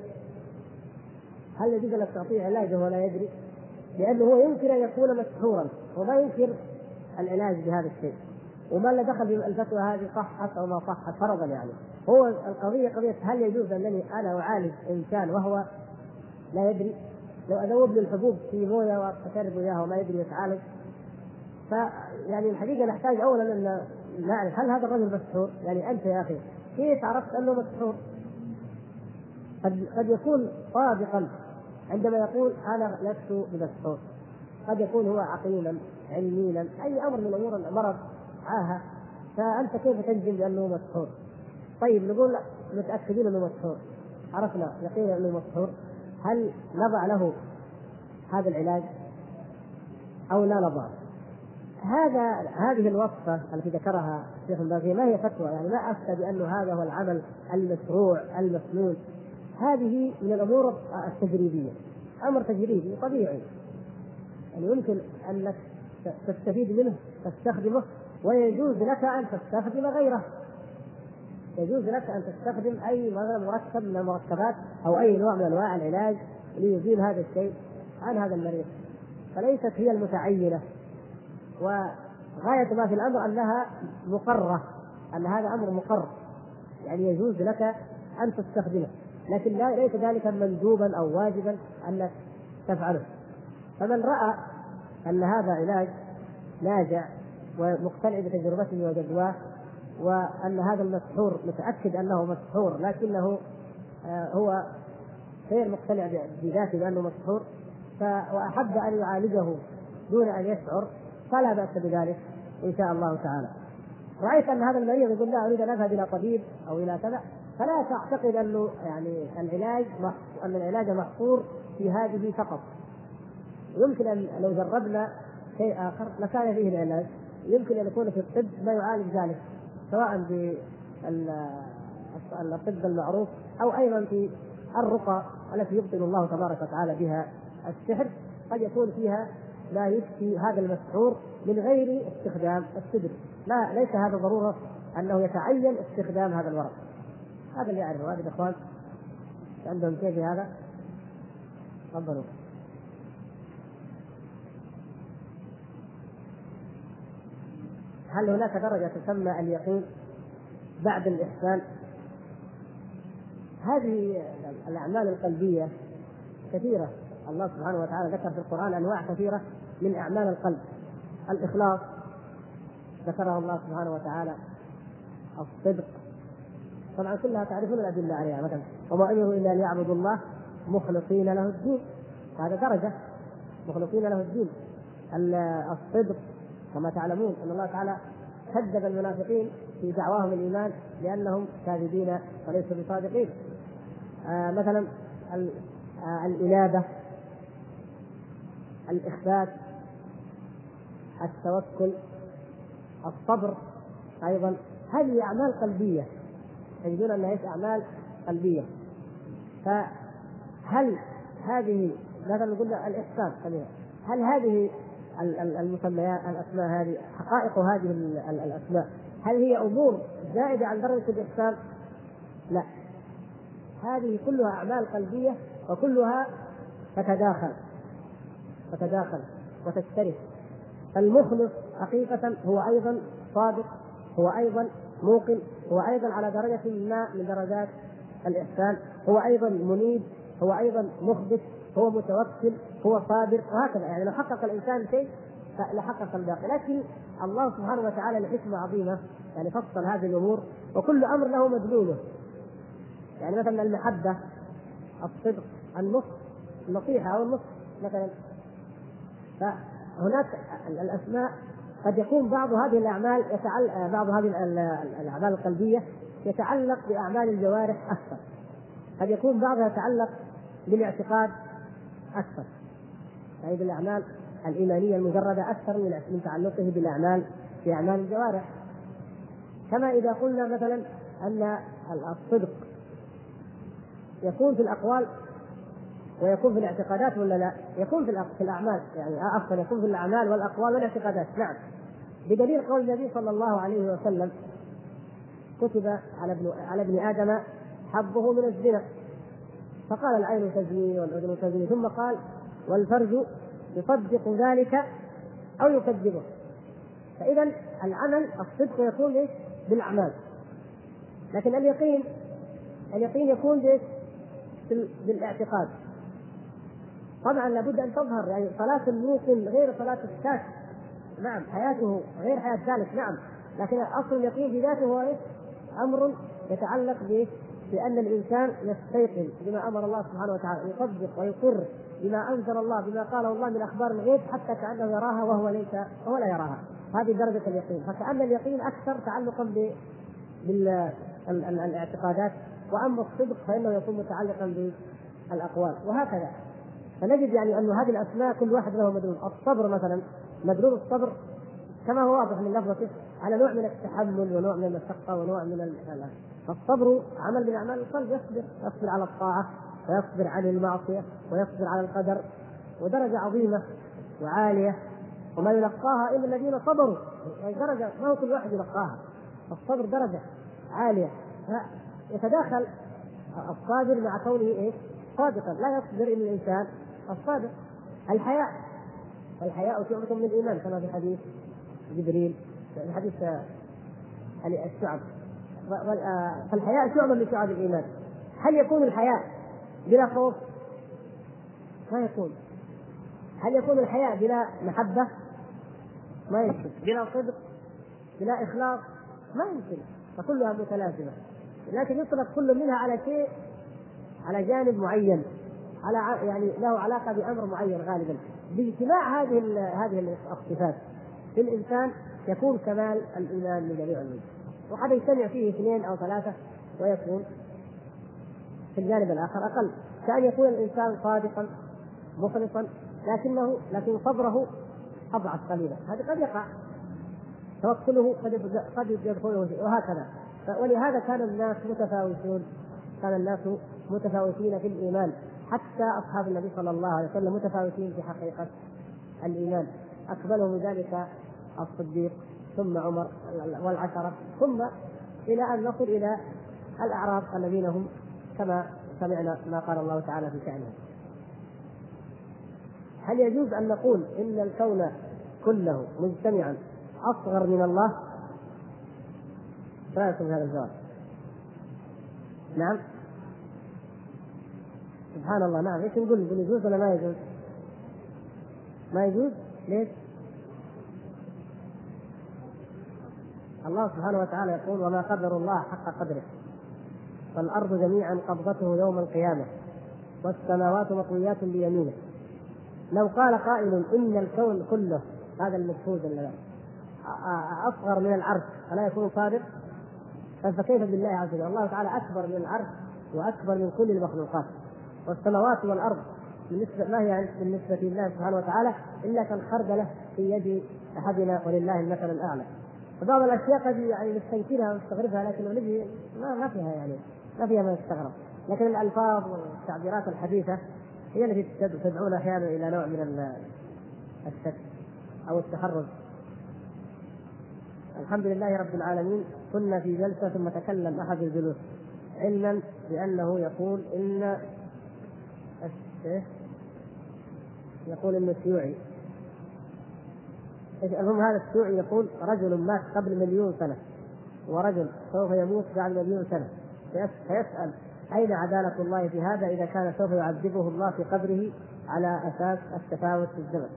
هل يجوز لك تعطيه علاجه ولا يدري؟ لأنه هو يمكن أن يكون مسحورا وما ينكر العلاج بهذا الشيء وما له دخل في الفتوى هذه صحت أو ما صحت فرضا يعني هو القضية قضية هل يجوز أنني أنا أعالج إنسان وهو لا يدري لو أذوب له الحبوب في موية وأشرب إياها وما يدري يتعالج فيعني الحقيقة نحتاج أولا أن نعرف هل هذا الرجل مسحور؟ يعني أنت يا أخي كيف عرفت أنه مسحور؟ قد قد يكون صادقا عندما يقول أنا لست بمسحور قد يكون هو عقيما علميا أي أمر من أمور المرض عاهه فأنت كيف تنجم بأنه مسحور؟ طيب نقول متأكدين أنه مسحور. عرفنا يقينا أنه مسحور. هل نضع له هذا العلاج؟ أو لا نضع؟ هذا هذه الوصفة التي ذكرها الشيخ الباقي ما هي فتوى؟ يعني ما أفتى بأنه هذا هو العمل المشروع المسنون هذه من الأمور التجريبية أمر تجريبي طبيعي. يعني يمكن أنك تستفيد منه تستخدمه ويجوز لك أن تستخدم غيره. يجوز لك أن تستخدم أي مركب من المركبات أو أي نوع من أنواع العلاج ليزيل هذا الشيء عن هذا المريض. فليست هي المتعينة. وغاية ما في الأمر أنها مقرة أن هذا أمر مقر. يعني يجوز لك أن تستخدمه. لكن لا ليس ذلك مندوبا أو واجبا انك تفعله فمن رأى أن هذا علاج ناجع ومقتنع بتجربته وجدواه وأن هذا المسحور متأكد أنه مسحور لكنه آه، هو غير مقتنع بذاته بأنه مسحور وأحب أن يعالجه دون أن يشعر فلا بأس بذلك إن شاء الله تعالى. رأيت أن هذا المريض يقول لا أريد أن أذهب إلى طبيب أو إلى كذا فلا تعتقد انه يعني العلاج أن العلاج محصور في هذه فقط. يمكن أن لو جربنا شيء آخر لكان فيه العلاج يمكن أن يكون في الطب ما يعالج ذلك سواء بالطب المعروف أو أيضا في الرقى التي يبطل الله تبارك وتعالى بها السحر. قد يكون فيها ما يشفي هذا المسحور من غير استخدام السدر. لا ليس هذا ضرورة أنه يتعين استخدام هذا الورق. هذا اللي يعرفه هذه الإخوان. عندهم شيء في هذا؟ تفضلوا. هل هناك درجة تسمى اليقين بعد الإحسان؟ هذه الأعمال القلبية كثيرة. الله سبحانه وتعالى ذكر في القرآن أنواع كثيرة من أعمال القلب. الإخلاص ذكره الله سبحانه وتعالى. الصدق طبعا كلها تعرفون الأدلة عليها. مثلا وما امروا إلا ان يعبدوا الله مخلصين له الدين. هذا درجة. مخلصين له الدين. الصدق كما تعلمون أن الله تعالى كذب المنافقين في دعواهم الإيمان لأنهم كاذبين وليسوا بصادقين. آه مثلا آه الإنابة الاخبات التوكل الصبر أيضا. هذه أعمال قلبية. تجدون انها إيش أعمال قلبية. فهل هذه مثلا قلنا الإحسان هل هذه المسميات الأسماء هذه حقائق هذه الأسماء هل هي أمور زائدة عن درجة الإحسان؟ لا. هذه كلها أعمال قلبية وكلها تتداخل تتداخل وتشترك. فالمخلص حقيقة هو أيضا صادق هو أيضا موقن هو أيضا على درجة ما من درجات الإحسان هو أيضا منيب هو أيضا مخبت هو متوكل هو صابر وهكذا. يعني لو حقق الإنسان شيء لحقق الباقي. لكن الله سبحانه وتعالى لحكمة عظيمة يعني فصل هذه الأمور وكل أمر له مدلوله. يعني مثلا المحبة الصدق النصح النصيحة أو النصح مثلا. فهناك الأسماء قد يكون بعض هذه الأعمال يتعلق بعض هذه الأعمال القلبية يتعلق بأعمال الجوارح أكثر. قد يكون بعضها يتعلق بالاعتقاد أكثر. اي بالاعمال الإيمانية المجردة أكثر من تعلقه بالأعمال في اعمال الجوارح. كما إذا قلنا مثلا أن الصدق يكون في الأقوال ويكون في الاعتقادات ولا لا؟ يكون في الأعمال يعني عفوا يكون في الأعمال والأقوال والاعتقادات. نعم. بدليل قول النبي صلى الله عليه وسلم كتب على ابن على ابن آدم حظه من الزنا. فقال العين تزني والأذن تزني ثم قال والفرج يصدق ذلك أو يكذبه. فإذا العمل الصدق يكون إيش؟ بالأعمال. لكن اليقين اليقين يكون؟ بالاعتقاد. طبعا لابد أن تظهر يعني صلاة الموقن غير صلاة الشاك نعم حياته غير حياة ذلك نعم لكن أصل اليقين في ذاته هو؟ أمر يتعلق بايش؟ بأن الإنسان يستيقن بما أمر الله سبحانه وتعالى يصدق ويقر بما أنزل الله بما قاله الله من أخبار الغيب حتى كأنه يراها وهو ليس وهو لا يراها هذه درجة اليقين فكأن اليقين أكثر تعلقا بالاعتقادات وأما الصدق فإنه يكون متعلقا بالأقوال وهكذا فنجد يعني أن هذه الأسماء كل واحد له مدلول. الصبر مثلا مدلول الصبر كما هو واضح من لفظته على نوع من التحمل ونوع من المشقة ونوع من فالصبر عمل من أعمال القلب. يصبر. يصبر على الطاعة ويصبر عن المعصية ويصبر على القدر ودرجة عظيمة وعالية. وما يلقاها إلا الذين صبروا. يعني درجة ما هو كل واحد يلقاها. الصبر درجة عالية. يتداخل الصابر مع كونه إيش؟ صادقا. لا يصبر إلا الإنسان. الصادق. الحياء. الحياء شعبة من الإيمان كما في حديث جبريل في حديث الشعب. فالحياء شعبة من شعب الإيمان. هل يكون الحياء بلا خوف؟ ما يكون. هل يكون الحياء بلا محبة؟ ما يمكن. بلا صدق؟ بلا إخلاص؟ ما يمكن. فكلها متلازمة. لكن يطلق كل منها على شيء على جانب معين. على يعني له علاقة بأمر معين غالبا. باجتماع هذه هذه الصفات في الإنسان يكون كمال الإيمان لجميع المسلمين وقد يجتمع فيه اثنين أو ثلاثة ويكون في الجانب الآخر أقل. كأن يكون الإنسان صادقا مخلصا لكنه لكن صبره أضعف قليلا. هذا قد يقع. توكله قد قد يدخله وهكذا. ولهذا كان الناس متفاوتون كان الناس متفاوتين في الإيمان. حتى أصحاب النبي صلى الله عليه وسلم متفاوتين في حقيقة الإيمان أقبلهم ذلك الصديق ثم عمر والعشرة ثم إلى أن نصل إلى الاعراب الذين هم كما سمعنا ما قال الله تعالى في شانهم هل يجوز أن نقول إن الكون كله مجتمعا أصغر من الله؟ رأيكم هذا الجواب؟ نعم سبحان الله نعم إيش نقول نقول يجوز ولا ما يجوز؟ ما يجوز؟ ليش؟ الله سبحانه وتعالى يقول وما قدر الله حق قدره فالأرض جميعا قبضته يوم القيامة والسماوات مطويات بيمينه لو قال قائل إن الكون كله هذا المشهود أصغر من العرش الا يكون صادق؟ فكيف بالله عز وجل؟ الله تعالى أكبر من العرش وأكبر من كل المخلوقات والسماوات والأرض بالنسبة ما هي بالنسبة لله سبحانه وتعالى؟ إلا كالخردلة في يد أحدنا ولله المثل الأعلى. فبعض الأشياء قد يعني نستنكرها ونستغربها لكن نجي ما فيها يعني ما فيها ما يستغرب. لكن الألفاظ والتعبيرات الحديثة هي التي تدعونا أحيانا إلى نوع من الشك أو التحرز الحمد لله رب العالمين. كنا في جلسة ثم تكلم أحد الجلوس علما بأنه يقول إن يقول إنه شيوعي المهم هذا الشيوعي يقول رجل مات قبل مليون سنة ورجل سوف يموت بعد مليون سنة. فيسأل أين عدالة الله في هذا إذا كان سوف يعذبه الله في قبره على أساس التفاوت في الزمن؟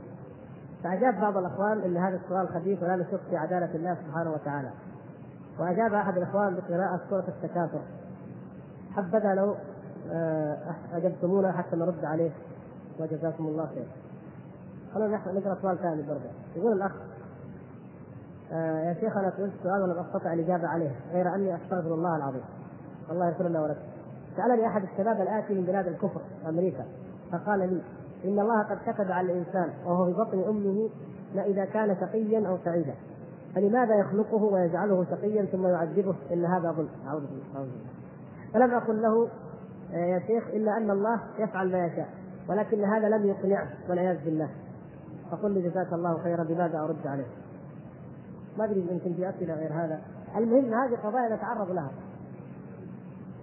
فأجاب بعض الأخوان إن هذا السؤال خبيث ولا نشك في عدالة الله سبحانه وتعالى. وأجاب أحد الأخوان بقراءة سورة التكاثر حبذا لو اجبتمونا حتى نرد عليه. وجزاكم الله خير. خلونا نقرأ سؤال ثاني برضه. يقول الأخ آه يا شيخ أنا سئلت سؤال ولم أستطع الإجابة عليه غير أني أستغفر الله العظيم. الله يغفر لنا ولكم. سألني أحد الشباب الآتي من بلاد الكفر أمريكا فقال لي إن الله قد كتب على الإنسان وهو في بطن أمه ما إذا كان شقيا أو سعيدا. فلماذا يخلقه ويجعله شقيا ثم يعذبه؟ إن هذا ظلم. أعوذ بالله. فلم أقل له آه، يا شيخ إلا أن الله يفعل ما يشاء ولكن هذا لم يقنعه والعياذ بالله. فقل لي جزاك الله خيرا بماذا أرد عليه؟ ما أدري يمكن في أسئلة غير هذا. المهم هذه قضايا نتعرض لها.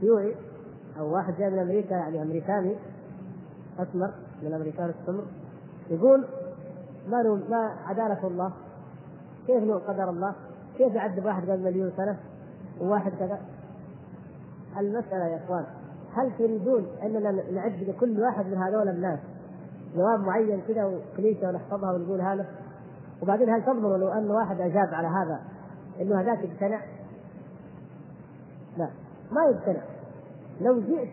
يوعي أو واحد جاي من أمريكا يعني أمريكاني أسمر من الامريكان السمر يقول ما ما عدالة الله؟ كيف له قدر الله؟ كيف يعذب واحد قبل مليون سنة؟ وواحد كذا. المسألة يا إخوان هل تريدون أننا نعد لكل واحد من هذول الناس جواب معين كذا وكليشة ونحفظها ونقول هذا؟ وبعدين هل تضمنوا لو أن واحد أجاب على هذا إنه هذاك يقتنع؟ لا ما يقتنع لو جئت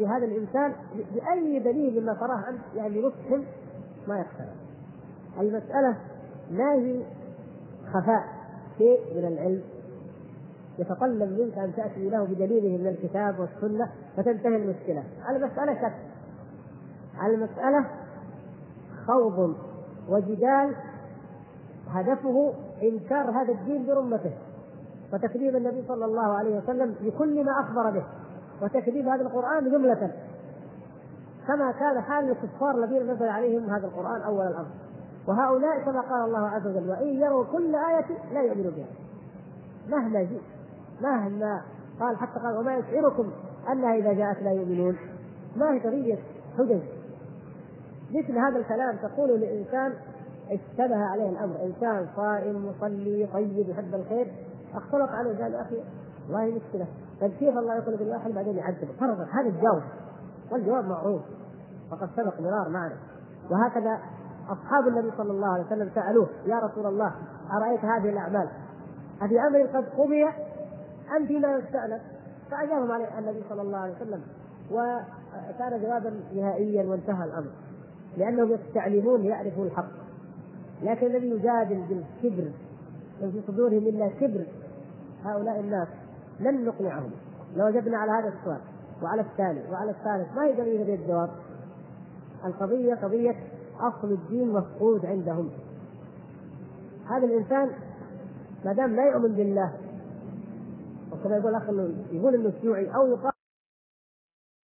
لهذا الإنسان بأي دليل مما تراه أنت يعني مفهم ما يقتنع. المسألة ما هي خفاء شيء من العلم. يتطلب منك أن تأتي له بدليله من الكتاب والسنة فتنتهي المشكلة. المسألة شك. المسألة خوض وجدال هدفه إنكار هذا الدين برمته وتكذيب النبي صلى الله عليه وسلم بكل ما أخبر به وتكذيب هذا القرآن جملة. كما كان حال الكفار الذين نزل عليهم هذا القرآن أول الأمر. وهؤلاء كما قال الله عز وجل وإن يروا كل آية لا يؤمنوا بها. مهما جئت مهما قال حتى قال وما يشعركم أنها إذا جاءت لا يؤمنون. ما هي قضيه حجج؟ مثل هذا الكلام تقول لانسان اشتبه عليه الأمر. إنسان صائم مصلي طيب يحب الخير. اختلط عليه قال أخي والله مشكلة. طيب كيف الله يخلق الواحد بعدين يعذبه؟ فرضا هذا الجواب. والجواب معروف. وقد سبق مرار معنا وهكذا أصحاب النبي صلى الله عليه وسلم سألوه يا رسول الله أرأيت هذه الأعمال؟ أفي أمر قد قضي؟ أم فيما يستأنف؟ فأجابهم عليه النبي صلى الله عليه وسلم وكان جوابا نهائيا وانتهى الأمر لأنهم يستعلمون ليعرفوا الحق. لكن الذي يجادل بالكبر في صدورهم إلا كبر هؤلاء الناس لن نقنعهم. لو وجدنا على هذا السؤال وعلى الثاني وعلى الثالث ما هي دليل الجواب؟ القضية قضية أصل الدين مفقود عندهم. هذا الإنسان ما دام لا يؤمن بالله وكما يقول الاخ إنه يقول إنه شيوعي أو يقال